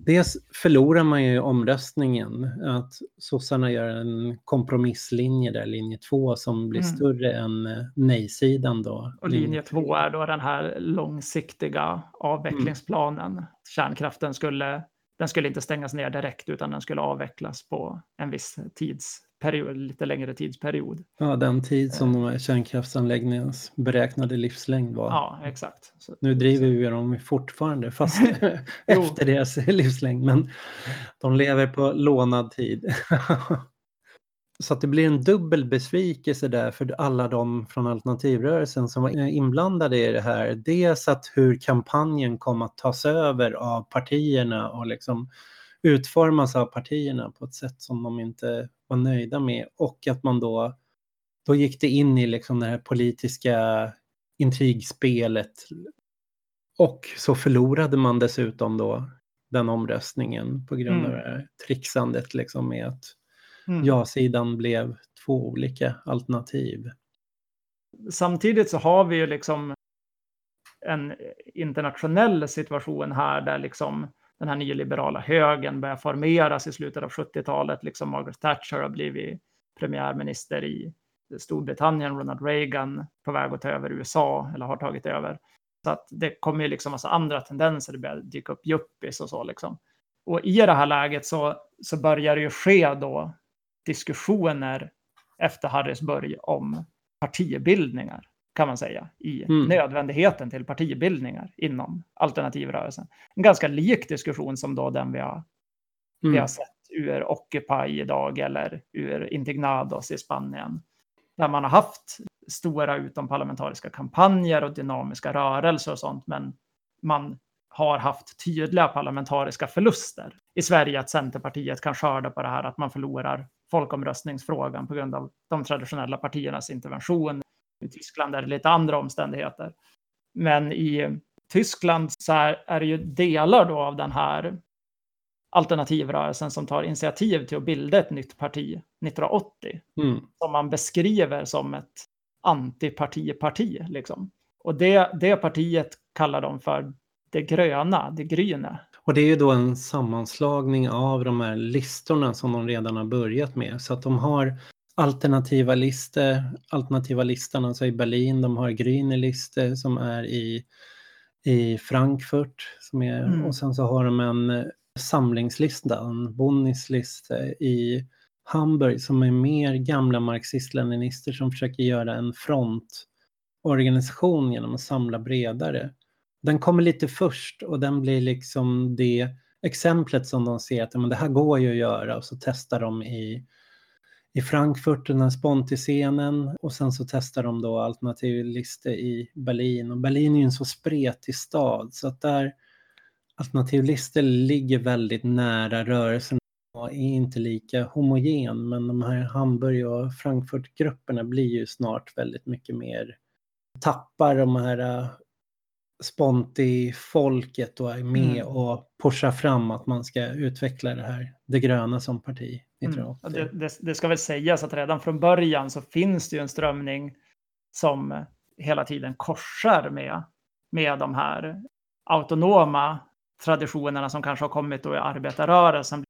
dels förlorar man ju omröstningen, att sossarna gör en kompromisslinje där, linje två, som blir mm. större än nej-sidan då. Och linje två är då den här långsiktiga avvecklingsplanen. Mm. Kärnkraften skulle den skulle inte stängas ner direkt utan den skulle avvecklas på en viss tidsperiod, lite längre tidsperiod. Ja, den tid som de här kärnkraftsanläggningarnas beräknade livslängd var. Ja, exakt. Så, nu driver vi dem fortfarande, fast efter deras livslängd, men de lever på lånad tid. Så att det blir en dubbel besvikelse där för alla de från alternativrörelsen som var inblandade i det här. Dels att hur kampanjen kom att tas över av partierna och liksom utformas av partierna på ett sätt som de inte var nöjda med och att man då, då gick det in i liksom det här politiska intrigspelet. Och så förlorade man dessutom då den omröstningen på grund av mm. det här trixandet liksom med att Mm. Ja-sidan blev två olika alternativ. Samtidigt så har vi ju liksom en internationell situation här där liksom den här nyliberala högen börjar formeras i slutet av 70-talet. Liksom Margaret Thatcher har blivit premiärminister i Storbritannien, Ronald Reagan på väg att ta över USA eller har tagit över. Så att det kommer ju liksom massa andra tendenser, det börjar dyka upp yuppies och så liksom. Och i det här läget så, så börjar det ju ske då diskussioner efter Harrisburg om partibildningar kan man säga, i mm. nödvändigheten till partibildningar inom alternativrörelsen. En ganska lik diskussion som då den vi har, mm. vi har sett ur Occupy idag eller ur Indignados i Spanien. Där man har haft stora utomparlamentariska kampanjer och dynamiska rörelser och sånt, men man har haft tydliga parlamentariska förluster. I Sverige att Centerpartiet kan skörda på det här att man förlorar folkomröstningsfrågan på grund av de traditionella partiernas intervention. I Tyskland är det lite andra omständigheter. Men i Tyskland så är, det ju delar då av den här alternativrörelsen som tar initiativ till att bilda ett nytt parti 1980. Mm. Som man beskriver som ett antipartiparti. Liksom. Och det, det partiet kallar de för det gröna, det gryne. Och det är ju då en sammanslagning av de här listorna som de redan har börjat med. Så att de har alternativa listor, alternativa listan alltså i Berlin, de har Grüne liste som är i, i Frankfurt som är, mm. och sen så har de en samlingslista, en Bundesliste i Hamburg som är mer gamla marxist-leninister som försöker göra en frontorganisation genom att samla bredare. Den kommer lite först och den blir liksom det exemplet som de ser att men det här går ju att göra och så testar de i, i Frankfurt, den här Sponti-scenen och sen så testar de då alternativlistor i Berlin. Och Berlin är ju en så spretig stad så att där alternativlistor ligger väldigt nära rörelsen och är inte lika homogen men de här Hamburg och Frankfurt-grupperna blir ju snart väldigt mycket mer tappar de här Sponti-folket och är med mm. och pushar fram att man ska utveckla det här, det gröna som parti. Mm. Det, det, det, ska väl sägas att redan från början så finns det ju en strömning som hela tiden korsar med, med de här autonoma traditionerna som kanske har kommit då i arbetarrörelsen,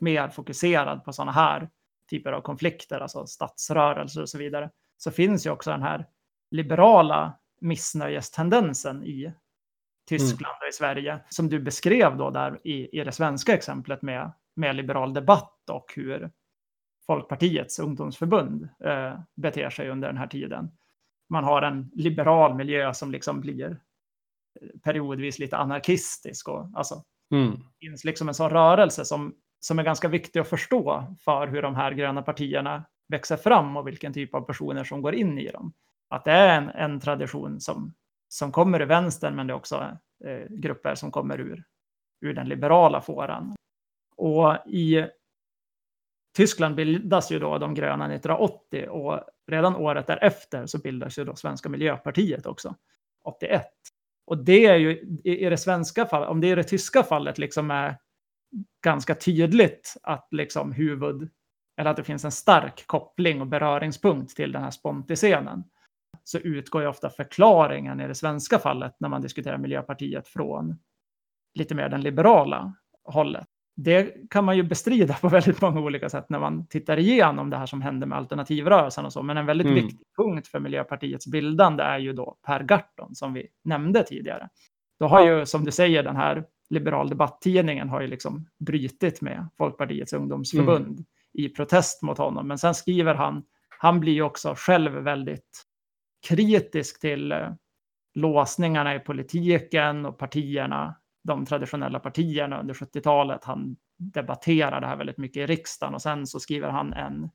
mer fokuserad på sådana här typer av konflikter, alltså statsrörelser och så vidare, så finns ju också den här liberala missnöjestendensen i Tyskland och i Sverige, som du beskrev då där i, i det svenska exemplet med, med liberal debatt och hur Folkpartiets ungdomsförbund eh, beter sig under den här tiden. Man har en liberal miljö som liksom blir periodvis lite anarkistisk. Och, alltså, mm. Det finns liksom en sån rörelse som, som är ganska viktig att förstå för hur de här gröna partierna växer fram och vilken typ av personer som går in i dem att det är en, en tradition som, som kommer ur vänstern, men det är också eh, grupper som kommer ur, ur den liberala fåran. Och i Tyskland bildas ju då de gröna 1980 och redan året därefter så bildas ju då Svenska Miljöpartiet också, 81. Och det är ju i det svenska fallet, om det är det tyska fallet liksom är ganska tydligt att liksom huvud, eller att det finns en stark koppling och beröringspunkt till den här spontiscenen. scenen så utgår ju ofta förklaringen i det svenska fallet när man diskuterar Miljöpartiet från lite mer den liberala hållet. Det kan man ju bestrida på väldigt många olika sätt när man tittar igenom det här som hände med alternativrörelsen och så. Men en väldigt mm. viktig punkt för Miljöpartiets bildande är ju då Per Gahrton som vi nämnde tidigare. Då har ju, som du säger, den här liberal debatttidningen har ju liksom brytit med Folkpartiets ungdomsförbund mm. i protest mot honom. Men sen skriver han, han blir ju också själv väldigt kritisk till eh, låsningarna i politiken och partierna, de traditionella partierna under 70-talet. Han debatterar det här väldigt mycket i riksdagen och sen så skriver han en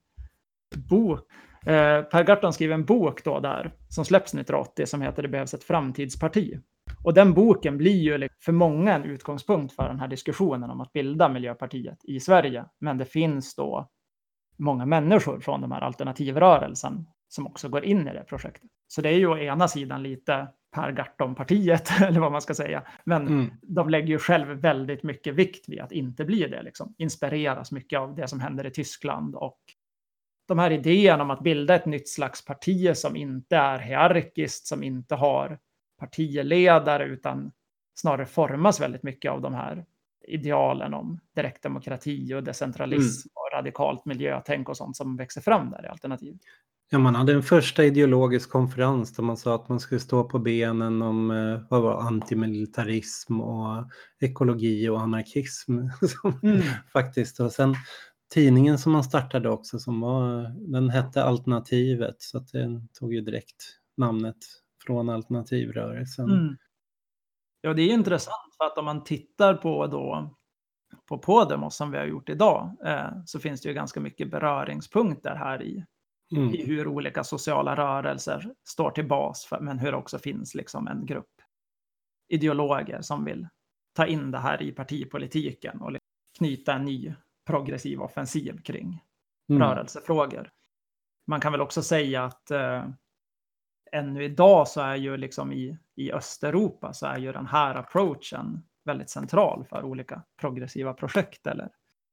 bok. Eh, per Gahrton skriver en bok då där som släpps 1980 som heter Det behövs ett framtidsparti. Och den boken blir ju liksom för många en utgångspunkt för den här diskussionen om att bilda Miljöpartiet i Sverige. Men det finns då många människor från de här alternativrörelsen som också går in i det projektet. Så det är ju å ena sidan lite Per Gahrton-partiet, eller vad man ska säga. Men mm. de lägger ju själv väldigt mycket vikt vid att inte bli det. Liksom. Inspireras mycket av det som händer i Tyskland och de här idéerna om att bilda ett nytt slags parti som inte är hierarkiskt, som inte har partiledare utan snarare formas väldigt mycket av de här idealen om direktdemokrati och decentralism mm. och radikalt miljötänk och sånt som växer fram där i alternativ. Ja, man hade en första ideologisk konferens där man sa att man skulle stå på benen om eh, vad var, antimilitarism och ekologi och anarkism. Mm. faktiskt. Och sen tidningen som man startade också, som var, den hette Alternativet, så att den tog ju direkt namnet från alternativrörelsen. Mm. Ja, det är intressant för att om man tittar på då på Podemos som vi har gjort idag eh, så finns det ju ganska mycket beröringspunkter här i, mm. i hur olika sociala rörelser står till bas för, men hur det också finns liksom en grupp ideologer som vill ta in det här i partipolitiken och knyta en ny progressiv offensiv kring mm. rörelsefrågor. Man kan väl också säga att eh, ännu idag så är ju liksom i, i Östeuropa så är ju den här approachen väldigt central för olika progressiva projekt. Eller,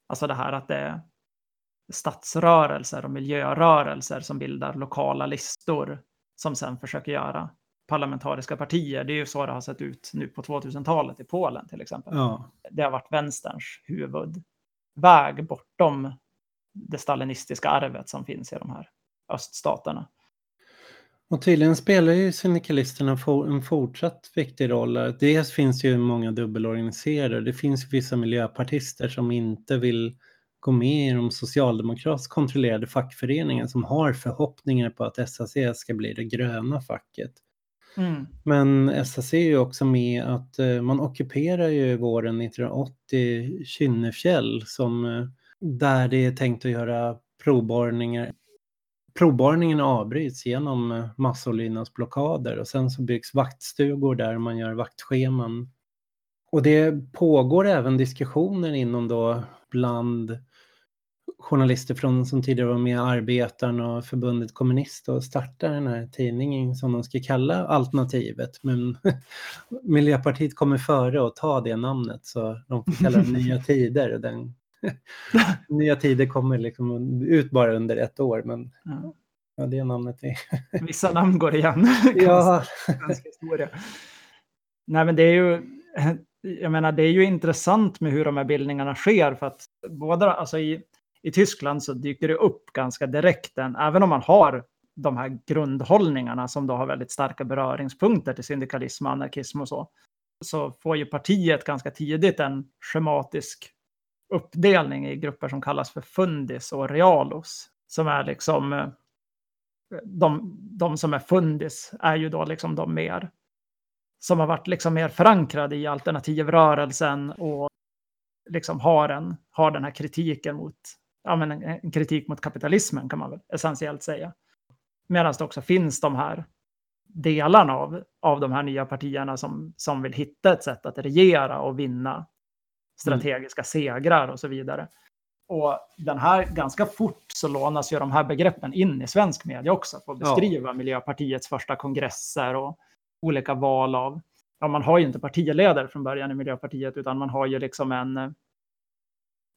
alltså det här att det stadsrörelser och miljörörelser som bildar lokala listor som sen försöker göra parlamentariska partier. Det är ju så det har sett ut nu på 2000-talet i Polen till exempel. Ja. Det har varit vänsterns huvudväg bortom det stalinistiska arvet som finns i de här öststaterna. Och tydligen spelar ju syndikalisterna en fortsatt viktig roll. Dels finns ju många dubbelorganiserade. Det finns vissa miljöpartister som inte vill gå med i de socialdemokratiskt kontrollerade fackföreningen som har förhoppningar på att SAC ska bli det gröna facket. Mm. Men SAC är ju också med att eh, man ockuperar ju våren 1980 Kynnefjäll som eh, där det är tänkt att göra provborrningar provborrningen avbryts genom eh, massolydnadsblockader och sen så byggs vaktstugor där man gör vaktscheman. Och det pågår även diskussioner inom då bland journalister från, som tidigare var med i Arbetaren och förbundet Kommunist och starta den här tidningen som de ska kalla Alternativet. Men Miljöpartiet kommer före och ta det namnet så de får kalla det Nya Tider. Den Nya tider kommer liksom ut bara under ett år, men ja, ja det namnet är... Vissa namn går igen. ja. Nej, men det är ju... Jag menar, det är ju intressant med hur de här bildningarna sker, för att båda, alltså i, i Tyskland så dyker det upp ganska direkt, en, även om man har de här grundhållningarna som då har väldigt starka beröringspunkter till syndikalism och anarkism och så, så får ju partiet ganska tidigt en schematisk uppdelning i grupper som kallas för fundis och realos. Som är liksom eh, de, de som är fundis är ju då liksom de mer som har varit liksom mer förankrade i alternativrörelsen och liksom har, en, har den här kritiken mot, ja men en, en kritik mot kapitalismen kan man väl essentiellt säga. Medan det också finns de här delarna av, av de här nya partierna som, som vill hitta ett sätt att regera och vinna strategiska segrar och så vidare. Och den här, ganska fort så lånas ju de här begreppen in i svensk media också för att beskriva ja. Miljöpartiets första kongresser och olika val av, ja man har ju inte partiledare från början i Miljöpartiet utan man har ju liksom en,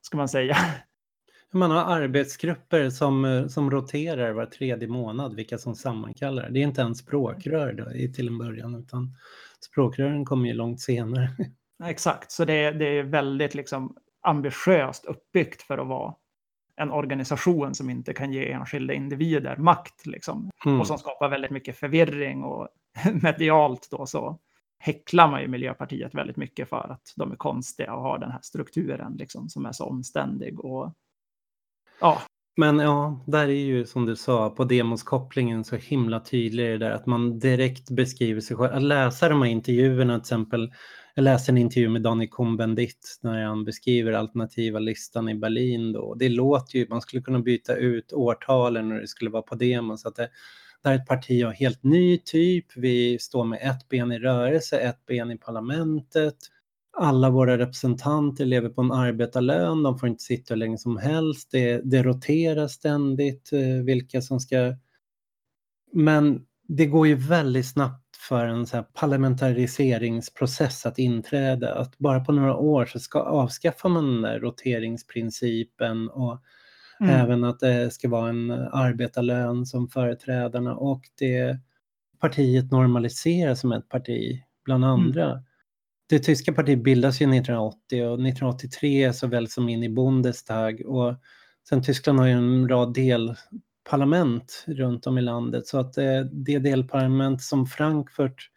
ska man säga, man har arbetsgrupper som, som roterar var tredje månad, vilka som sammankallar. Det är inte ens språkrör då, till en början, utan språkrören kommer ju långt senare. Exakt, så det, det är väldigt liksom ambitiöst uppbyggt för att vara en organisation som inte kan ge enskilda individer makt liksom. Mm. Och som skapar väldigt mycket förvirring och medialt då så häcklar man ju Miljöpartiet väldigt mycket för att de är konstiga och har den här strukturen liksom som är så omständig och ja. Men ja, där är ju som du sa, på demoskopplingen så himla tydlig det där att man direkt beskriver sig själv. Att läsa de här intervjuerna till exempel jag läste en intervju med Daniel Cohn-Bendit när han beskriver alternativa listan i Berlin. Då. Det låter ju, man skulle kunna byta ut årtalen när det skulle vara på demo. Så att det, det här är ett parti av helt ny typ. Vi står med ett ben i rörelse, ett ben i parlamentet. Alla våra representanter lever på en arbetarlön, de får inte sitta hur länge som helst. Det, det roterar ständigt eh, vilka som ska... Men det går ju väldigt snabbt för en så parlamentariseringsprocess att inträda. Att bara på några år så ska, avskaffar man den där roteringsprincipen och mm. även att det ska vara en arbetarlön som företrädarna och det partiet normaliseras som ett parti bland mm. andra. Mm. Det tyska partiet bildas ju 1980 och 1983 såväl som in i Bundestag och sen Tyskland har ju en rad del parlament runt om i landet. Så att eh, det delparlament som Frankfurt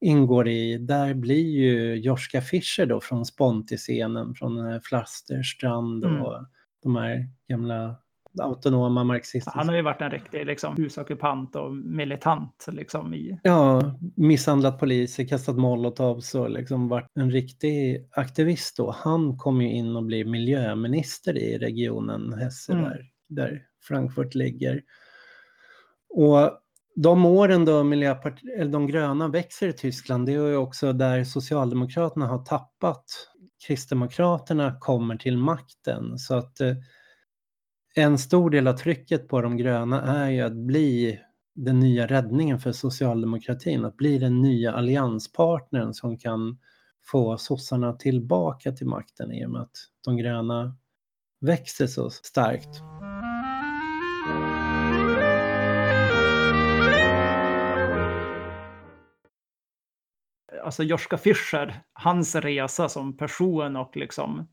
ingår i, där blir ju Joschka Fischer då från Sponti-scenen, från Flasterstrand mm. och de här gamla autonoma marxistiska. Han har ju varit en riktig liksom, husockupant och militant. Liksom, i... Ja, misshandlat poliser, kastat molotovs och liksom varit en riktig aktivist då. Han kom ju in och blev miljöminister i regionen Hesse mm. där, där Frankfurt ligger. Och de åren då Miljöpartiet, eller de gröna växer i Tyskland, det är ju också där Socialdemokraterna har tappat. Kristdemokraterna kommer till makten. Så att eh, en stor del av trycket på de gröna är ju att bli den nya räddningen för socialdemokratin, att bli den nya allianspartnern som kan få sossarna tillbaka till makten i och med att de gröna växer så starkt. alltså Joschka Fischer, hans resa som person och liksom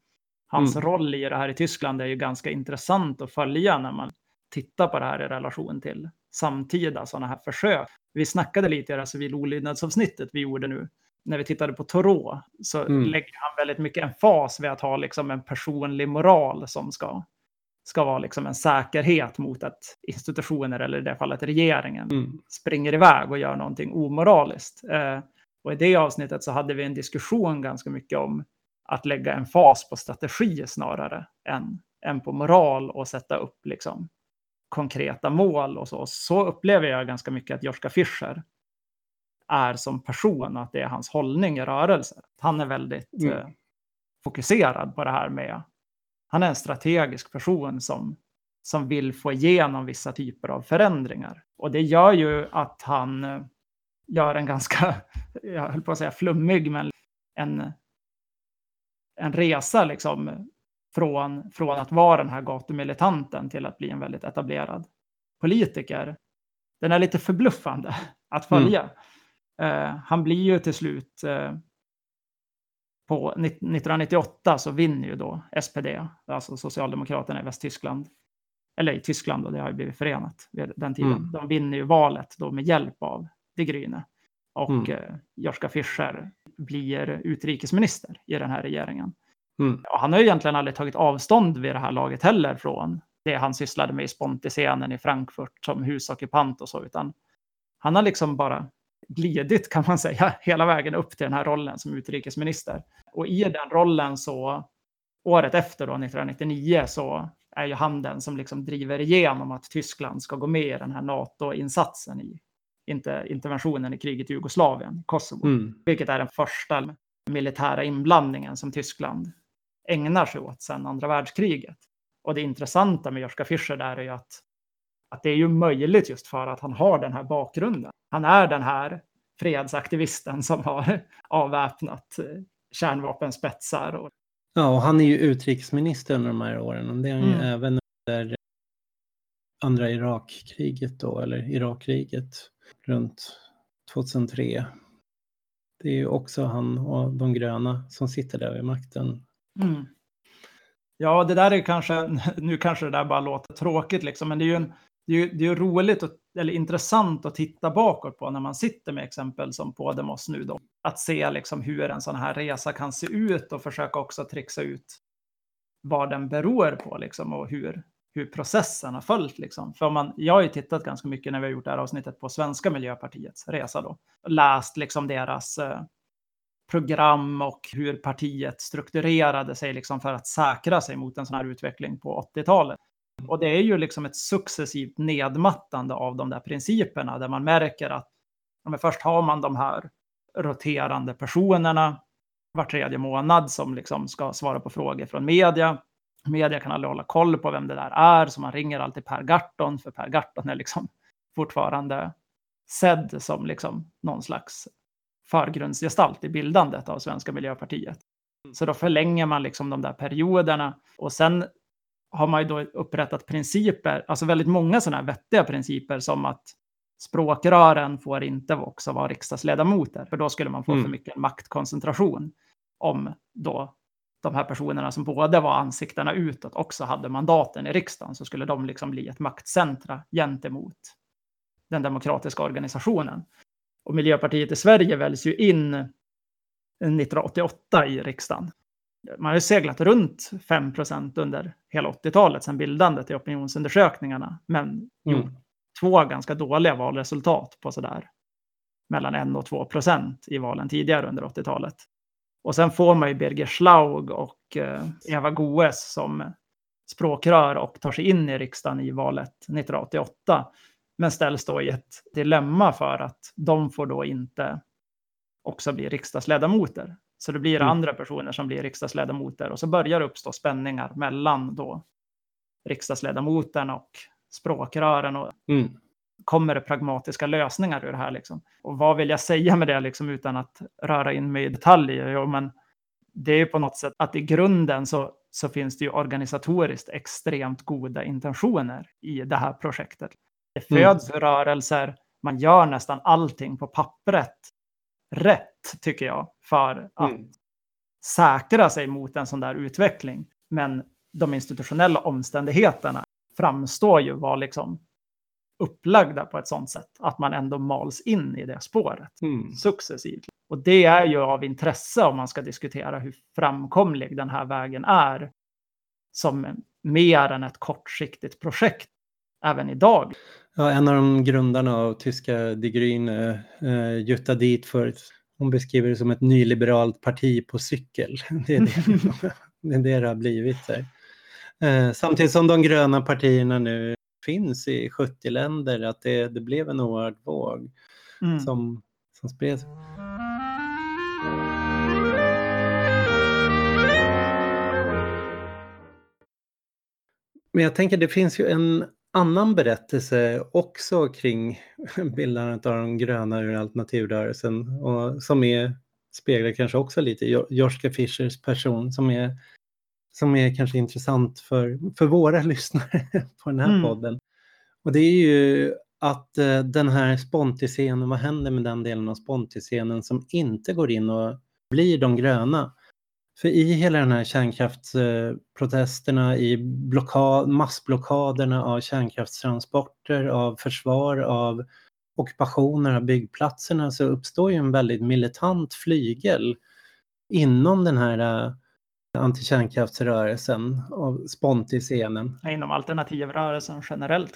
hans mm. roll i det här i Tyskland är ju ganska intressant att följa när man tittar på det här i relation till samtida sådana här försök. Vi snackade lite i det här civil olydnadsavsnittet vi gjorde nu. När vi tittade på Thoreau så mm. lägger han väldigt mycket en fas vid att ha liksom en personlig moral som ska, ska vara liksom en säkerhet mot att institutioner, eller i det fallet regeringen, mm. springer iväg och gör någonting omoraliskt. Eh, och i det avsnittet så hade vi en diskussion ganska mycket om att lägga en fas på strategi snarare än, än på moral och sätta upp liksom konkreta mål och så. Så upplever jag ganska mycket att Joschka Fischer är som person och att det är hans hållning i rörelser. Han är väldigt mm. eh, fokuserad på det här med, han är en strategisk person som, som vill få igenom vissa typer av förändringar. Och det gör ju att han eh, gör en ganska, jag höll på att säga flummig, men en, en resa liksom från, från att vara den här gatumilitanten till att bli en väldigt etablerad politiker. Den är lite förbluffande att följa. Mm. Uh, han blir ju till slut uh, på 1998 så vinner ju då SPD, alltså Socialdemokraterna i Västtyskland, eller i Tyskland och det har ju blivit förenat vid den tiden. Mm. De vinner ju valet då med hjälp av de Grüne. Och mm. eh, Joschka Fischer blir utrikesminister i den här regeringen. Mm. Han har ju egentligen aldrig tagit avstånd vid det här laget heller från det han sysslade med i Sponti-scenen i Frankfurt som husockupant och så, utan han har liksom bara glidit kan man säga hela vägen upp till den här rollen som utrikesminister. Och i den rollen så året efter då, 1999, så är ju han den som liksom driver igenom att Tyskland ska gå med i den här NATO-insatsen i interventionen i kriget i Jugoslavien, Kosovo, mm. vilket är den första militära inblandningen som Tyskland ägnar sig åt sedan andra världskriget. Och det intressanta med Joschka Fischer där är ju att, att det är ju möjligt just för att han har den här bakgrunden. Han är den här fredsaktivisten som har avväpnat eh, kärnvapenspetsar. Och... Ja, och han är ju utrikesminister under de här åren och det är han mm. ju även under andra Irakkriget då, eller Irakkriget runt 2003. Det är ju också han och de gröna som sitter där vid makten. Mm. Ja, det där är kanske, nu kanske det där bara låter tråkigt liksom, men det är ju, en, det är ju, det är roligt och, eller intressant att titta bakåt på när man sitter med exempel som Podemos nu då. Att se liksom hur en sån här resa kan se ut och försöka också trixa ut vad den beror på liksom och hur, hur processen har följt. Liksom. För man, jag har ju tittat ganska mycket när vi har gjort det här avsnittet på svenska Miljöpartiets resa då. Läst liksom deras eh, program och hur partiet strukturerade sig liksom för att säkra sig mot en sån här utveckling på 80-talet. Och det är ju liksom ett successivt nedmattande av de där principerna där man märker att men först har man de här roterande personerna var tredje månad som liksom ska svara på frågor från media media kan aldrig hålla koll på vem det där är, så man ringer alltid Per Garton, för Per Garton är liksom fortfarande sedd som liksom någon slags förgrundsgestalt i bildandet av Svenska Miljöpartiet. Mm. Så då förlänger man liksom de där perioderna och sen har man ju då upprättat principer, alltså väldigt många sådana här vettiga principer som att språkrören får inte också vara riksdagsledamöter, för då skulle man få mm. för mycket maktkoncentration om då de här personerna som både var ansiktena utåt också hade mandaten i riksdagen så skulle de liksom bli ett maktcentra gentemot den demokratiska organisationen. Och Miljöpartiet i Sverige väljs ju in 1988 i riksdagen Man har seglat runt 5% under hela 80-talet sedan bildandet i opinionsundersökningarna. Men mm. gjort två ganska dåliga valresultat på sådär mellan 1 och 2 procent i valen tidigare under 80-talet. Och sen får man ju Birger Schlaug och eh, Eva Goes som språkrör och tar sig in i riksdagen i valet 1988. Men ställs då i ett dilemma för att de får då inte också bli riksdagsledamoter. Så det blir mm. andra personer som blir riksdagsledamoter och så börjar det uppstå spänningar mellan då riksdagsledamoten och språkrören. Och mm. Kommer det pragmatiska lösningar ur det här? Liksom? Och vad vill jag säga med det liksom, utan att röra in mig i detaljer? Jo, men det är ju på något sätt att i grunden så, så finns det ju organisatoriskt extremt goda intentioner i det här projektet. Det mm. föds mm. rörelser, man gör nästan allting på pappret rätt, tycker jag, för att mm. säkra sig mot en sån där utveckling. Men de institutionella omständigheterna framstår ju vara liksom upplagda på ett sånt sätt att man ändå mals in i det spåret mm. successivt. Och det är ju av intresse om man ska diskutera hur framkomlig den här vägen är som mer än ett kortsiktigt projekt även idag. Ja, en av de grundarna av tyska Die Grüne, uh, Jutta Dietfurt, hon beskriver det som ett nyliberalt parti på cykel. Det är det det, är det, det har blivit. Där. Uh, samtidigt som de gröna partierna nu finns i 70 länder, att det, det blev en oerhörd våg mm. som, som spreds. Men jag tänker det finns ju en annan berättelse också kring bildandet av den gröna ur alternativrörelsen och som är, speglar kanske också lite Joschka Fischers person som är, som är kanske intressant för, för våra lyssnare på den här mm. podden. Och det är ju att uh, den här spontiscenen, vad händer med den delen av spontiscenen som inte går in och blir de gröna? För i hela den här kärnkraftsprotesterna, i blockad, massblockaderna av kärnkraftstransporter, av försvar, av ockupationer av byggplatserna så uppstår ju en väldigt militant flygel inom den här uh, antikärnkraftsrörelsen av Sponti-scenen. Inom alternativrörelsen generellt.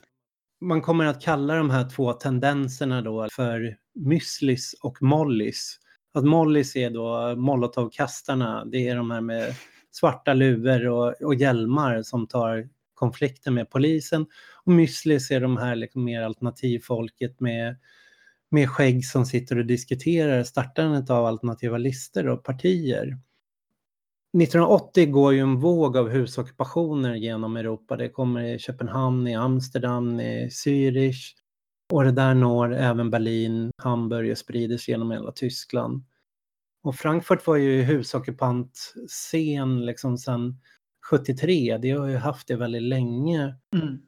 Man kommer att kalla de här två tendenserna då för müslis och mollis. Att Mollys är då molotovkastarna, det är de här med svarta luvor och, och hjälmar som tar konflikten med polisen. Och Müslis är de här liksom mer alternativfolket med, med skägg som sitter och diskuterar startandet av alternativa listor och partier. 1980 går ju en våg av husockupationer genom Europa. Det kommer i Köpenhamn, i Amsterdam, i Zürich. Och det där når även Berlin, Hamburg och sprider sig genom hela Tyskland. Och Frankfurt var ju husockupant-scen liksom sedan 73. Det har ju haft det väldigt länge. Mm.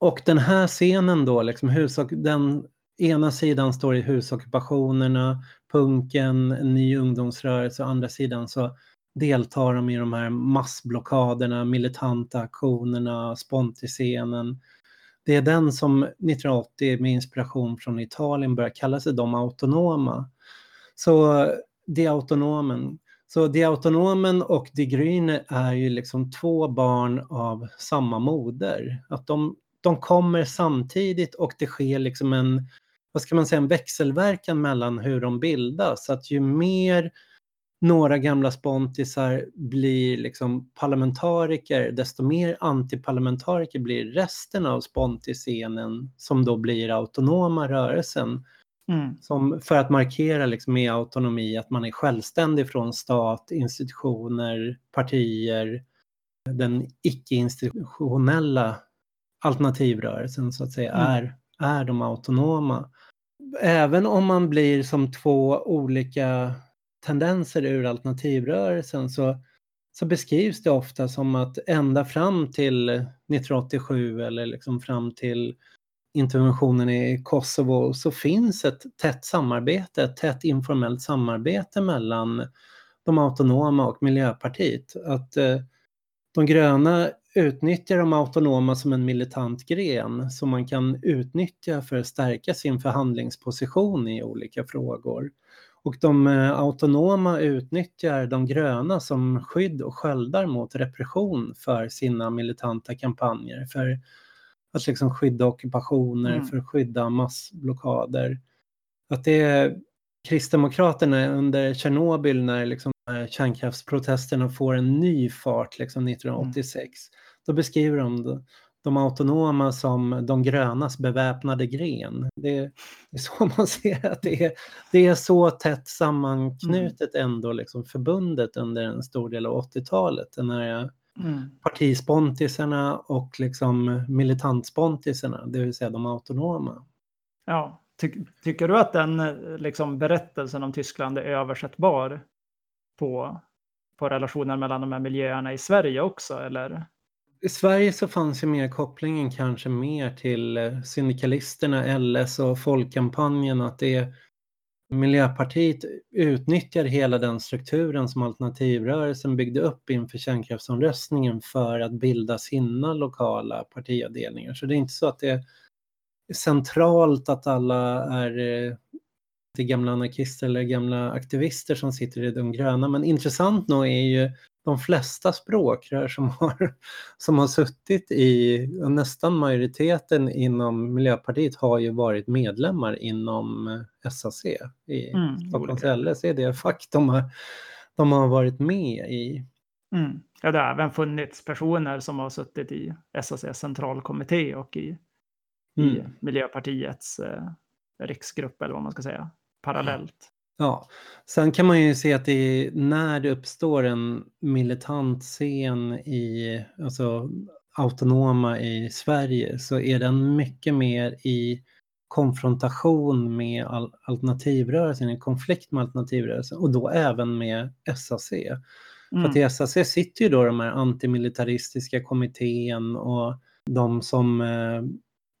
Och den här scenen då, liksom husock, den ena sidan står i husockupationerna, punken, en ny ungdomsrörelse, och andra sidan så deltar de i de här massblockaderna, militanta aktionerna, spontiscenen det är den som 1980 med inspiration från Italien börjar kalla sig de autonoma. Så de autonomen. Så de autonomen och de Grüne är ju liksom två barn av samma moder. Att de, de kommer samtidigt och det sker liksom en, vad ska man säga, en växelverkan mellan hur de bildas. Att ju mer några gamla spontisar blir liksom parlamentariker, desto mer antiparlamentariker blir resten av spontiscenen som då blir autonoma rörelsen. Mm. Som för att markera liksom med autonomi att man är självständig från stat, institutioner, partier, den icke-institutionella alternativrörelsen så att säga mm. är, är de autonoma. Även om man blir som två olika tendenser ur alternativrörelsen så, så beskrivs det ofta som att ända fram till 1987 eller liksom fram till interventionen i Kosovo så finns ett tätt samarbete, ett tätt informellt samarbete mellan de autonoma och Miljöpartiet. Att eh, de gröna utnyttjar de autonoma som en militant gren som man kan utnyttja för att stärka sin förhandlingsposition i olika frågor. Och de eh, autonoma utnyttjar de gröna som skydd och sköldar mot repression för sina militanta kampanjer. För att liksom skydda ockupationer, mm. för att skydda massblockader. Att det är Kristdemokraterna under Tjernobyl när liksom kärnkraftsprotesterna får en ny fart liksom 1986. Mm. Då beskriver de de autonoma som de grönas beväpnade gren. Det är, så man ser att det är, det är så tätt sammanknutet mm. ändå, liksom förbundet under en stor del av 80-talet. Den här mm. partispontisarna och liksom militantspontisarna, det vill säga de autonoma. Ja, Ty tycker du att den liksom, berättelsen om Tyskland är översättbar på, på relationen mellan de här miljöerna i Sverige också? Eller? I Sverige så fanns ju mer kopplingen kanske mer till eh, syndikalisterna, LS och Folkkampanjen, att det Miljöpartiet utnyttjar hela den strukturen som alternativrörelsen byggde upp inför kärnkraftsomröstningen för att bilda sina lokala partiavdelningar. Så det är inte så att det är centralt att alla är eh, det gamla anarkister eller gamla aktivister som sitter i de gröna. Men intressant nog är ju de flesta språkrör som har, som har suttit i, nästan majoriteten inom Miljöpartiet har ju varit medlemmar inom SAC i mm, Stockholms LS. Det är det fack de har, de har varit med i. Mm. Ja, det har även funnits personer som har suttit i SAC centralkommitté och i, mm. i Miljöpartiets eh, riksgrupp eller vad man ska säga, parallellt. Ja, sen kan man ju se att det när det uppstår en militant scen i, alltså autonoma i Sverige så är den mycket mer i konfrontation med alternativrörelsen, i konflikt med alternativrörelsen och då även med SAC. Mm. För att i SAC sitter ju då de här antimilitaristiska kommittén och de som eh,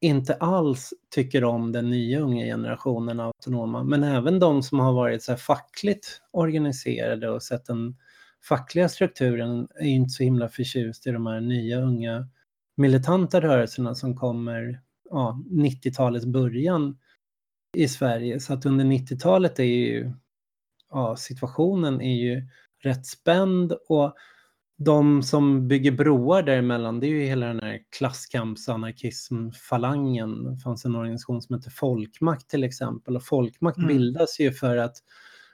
inte alls tycker om den nya unga generationen autonoma, men även de som har varit så fackligt organiserade och sett den fackliga strukturen är inte så himla förtjust i de här nya unga militanta rörelserna som kommer ja, 90-talets början i Sverige. Så att under 90-talet är ju ja, situationen är ju rätt spänd och de som bygger broar däremellan, det är ju hela den här klasskampsanarkismfalangen. Det fanns en organisation som heter Folkmakt till exempel och Folkmakt mm. bildas ju för att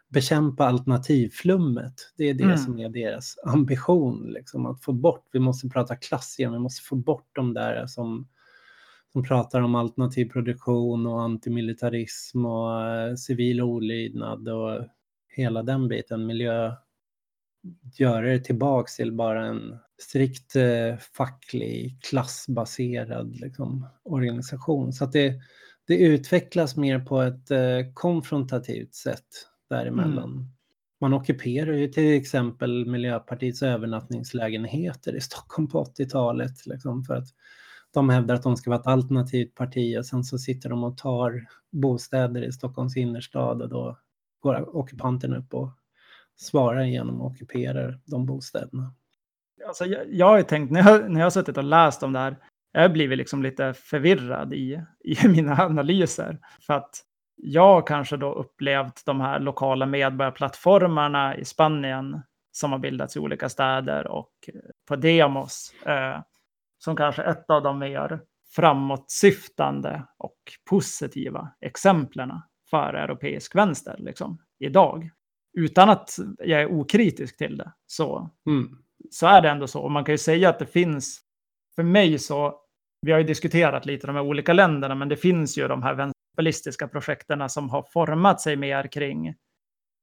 bekämpa alternativflummet. Det är det mm. som är deras ambition, liksom, att få bort, vi måste prata klass igen, vi måste få bort de där som, som pratar om alternativ produktion och antimilitarism och uh, civil olydnad och hela den biten, miljö, göra det tillbaks till bara en strikt eh, facklig, klassbaserad liksom, organisation. Så att det, det utvecklas mer på ett eh, konfrontativt sätt däremellan. Mm. Man ockuperar ju till exempel Miljöpartiets övernattningslägenheter i Stockholm på 80-talet. Liksom, för att de hävdar att de ska vara ett alternativt parti och sen så sitter de och tar bostäder i Stockholms innerstad och då går ockupanten upp och svarar genom att ockupera de bostäderna. Alltså, jag, jag har ju tänkt, när jag, när jag har suttit och läst om det här, jag har blivit liksom lite förvirrad i, i mina analyser. För att jag kanske då upplevt de här lokala medborgarplattformarna i Spanien som har bildats i olika städer och eh, på Demos eh, som kanske ett av de mer framåtsyftande och positiva exemplen för europeisk vänster liksom, idag utan att jag är okritisk till det, så, mm. så är det ändå så. Och man kan ju säga att det finns, för mig så, vi har ju diskuterat lite de här olika länderna, men det finns ju de här vänsterpolitiska projekten som har format sig mer kring,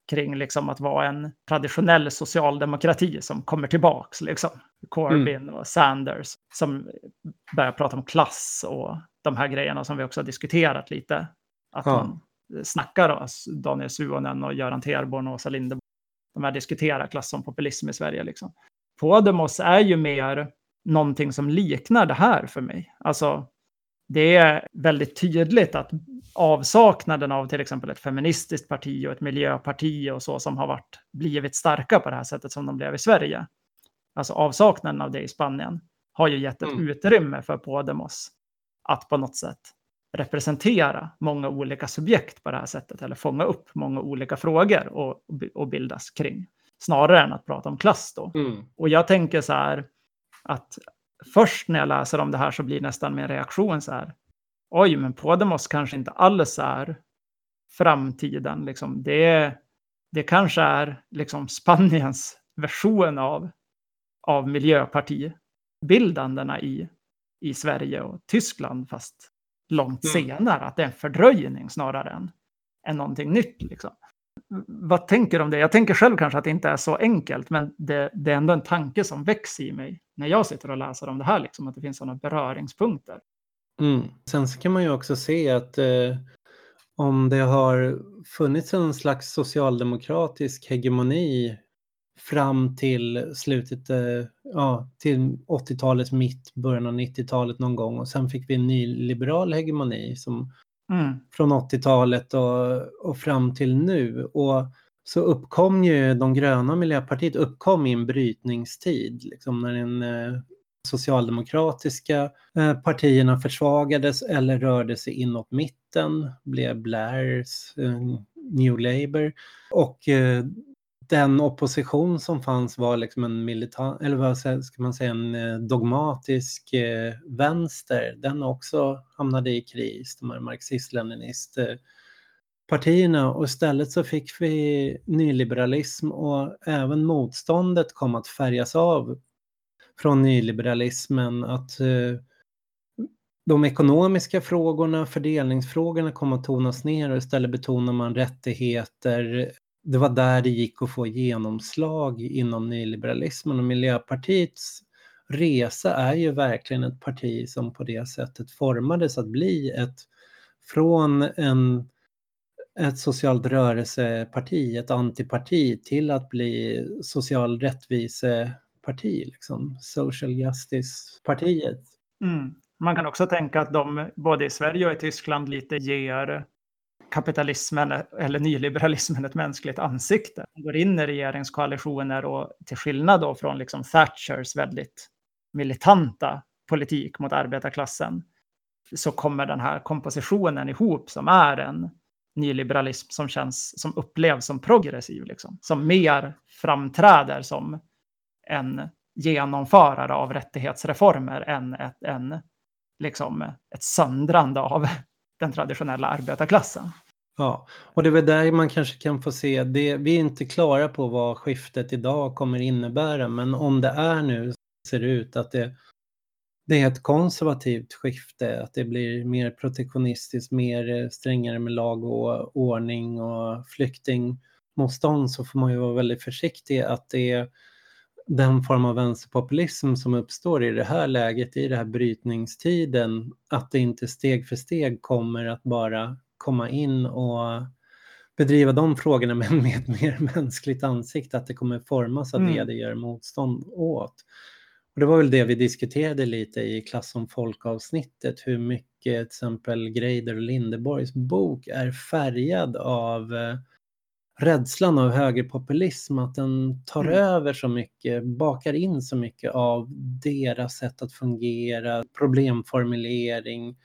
kring liksom att vara en traditionell socialdemokrati som kommer tillbaks. Liksom. Corbyn mm. och Sanders som börjar prata om klass och de här grejerna som vi också har diskuterat lite. Att ja. man snackar, då, Daniel Suonen och Göran Terborn och Åsa Linderborg, de här diskuterar klass som populism i Sverige. Liksom. Podemos är ju mer någonting som liknar det här för mig. Alltså, det är väldigt tydligt att avsaknaden av till exempel ett feministiskt parti och ett miljöparti och så som har varit, blivit starka på det här sättet som de blev i Sverige. Alltså avsaknaden av det i Spanien har ju gett ett mm. utrymme för Podemos att på något sätt representera många olika subjekt på det här sättet eller fånga upp många olika frågor och, och bildas kring. Snarare än att prata om klass då. Mm. Och jag tänker så här att först när jag läser om det här så blir nästan min reaktion så här. Oj, men Podemos kanske inte alls är framtiden. Liksom. Det, det kanske är liksom Spaniens version av, av miljöpartibildandena i, i Sverige och Tyskland, fast långt mm. senare. Att det är en fördröjning snarare än, än någonting nytt. Liksom. Vad tänker du om det? Jag tänker själv kanske att det inte är så enkelt, men det, det är ändå en tanke som växer i mig när jag sitter och läser om det här, liksom, att det finns sådana beröringspunkter. Mm. Sen så kan man ju också se att eh, om det har funnits en slags socialdemokratisk hegemoni fram till slutet, eh, ja, till 80-talets mitt, början av 90-talet någon gång och sen fick vi en nyliberal hegemoni som mm. från 80-talet och, och fram till nu. Och så uppkom ju de gröna Miljöpartiet uppkom i en brytningstid, liksom när den eh, socialdemokratiska eh, partierna försvagades eller rörde sig inåt mitten, blev Blairs eh, New Labour. Och eh, den opposition som fanns var liksom en militant, eller vad ska man säga, en eh, dogmatisk eh, vänster. Den också hamnade i kris, de här marxist-leninist partierna och istället så fick vi nyliberalism och även motståndet kom att färgas av från nyliberalismen att eh, de ekonomiska frågorna, fördelningsfrågorna kom att tonas ner och istället betonar man rättigheter. Det var där det gick att få genomslag inom nyliberalismen och Miljöpartiets resa är ju verkligen ett parti som på det sättet formades att bli ett från en ett socialt rörelseparti, ett antiparti till att bli social rättviseparti, liksom social justice-partiet. Mm. Man kan också tänka att de både i Sverige och i Tyskland lite ger kapitalismen eller nyliberalismen ett mänskligt ansikte. De går in i regeringskoalitioner och till skillnad då från liksom Thatchers väldigt militanta politik mot arbetarklassen så kommer den här kompositionen ihop som är en nyliberalism som känns som upplevs som progressiv, liksom. som mer framträder som en genomförare av rättighetsreformer än ett, en, liksom, ett söndrande av den traditionella arbetarklassen. Ja, och det är väl där man kanske kan få se, det, vi är inte klara på vad skiftet idag kommer innebära, men om det är nu ser det ut att det det är ett konservativt skifte, att det blir mer protektionistiskt, mer eh, strängare med lag och ordning och flyktingmotstånd så får man ju vara väldigt försiktig att det är den form av vänsterpopulism som uppstår i det här läget, i den här brytningstiden, att det inte steg för steg kommer att bara komma in och bedriva de frågorna med ett mer mänskligt ansikte, att det kommer formas av mm. det det gör motstånd åt. Och det var väl det vi diskuterade lite i klass om folkavsnittet, hur mycket till exempel Greider och Lindeborgs bok är färgad av eh, rädslan av högerpopulism, att den tar mm. över så mycket, bakar in så mycket av deras sätt att fungera, problemformulering,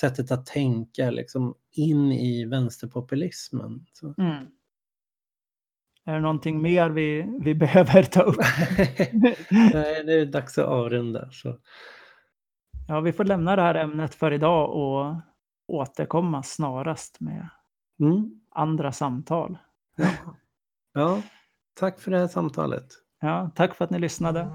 sättet att tänka liksom in i vänsterpopulismen. Mm. Är det någonting mer vi, vi behöver ta upp? Nej, det är dags att avrunda. Så. Ja, vi får lämna det här ämnet för idag och återkomma snarast med mm. andra samtal. Ja. ja, tack för det här samtalet. Ja, tack för att ni lyssnade.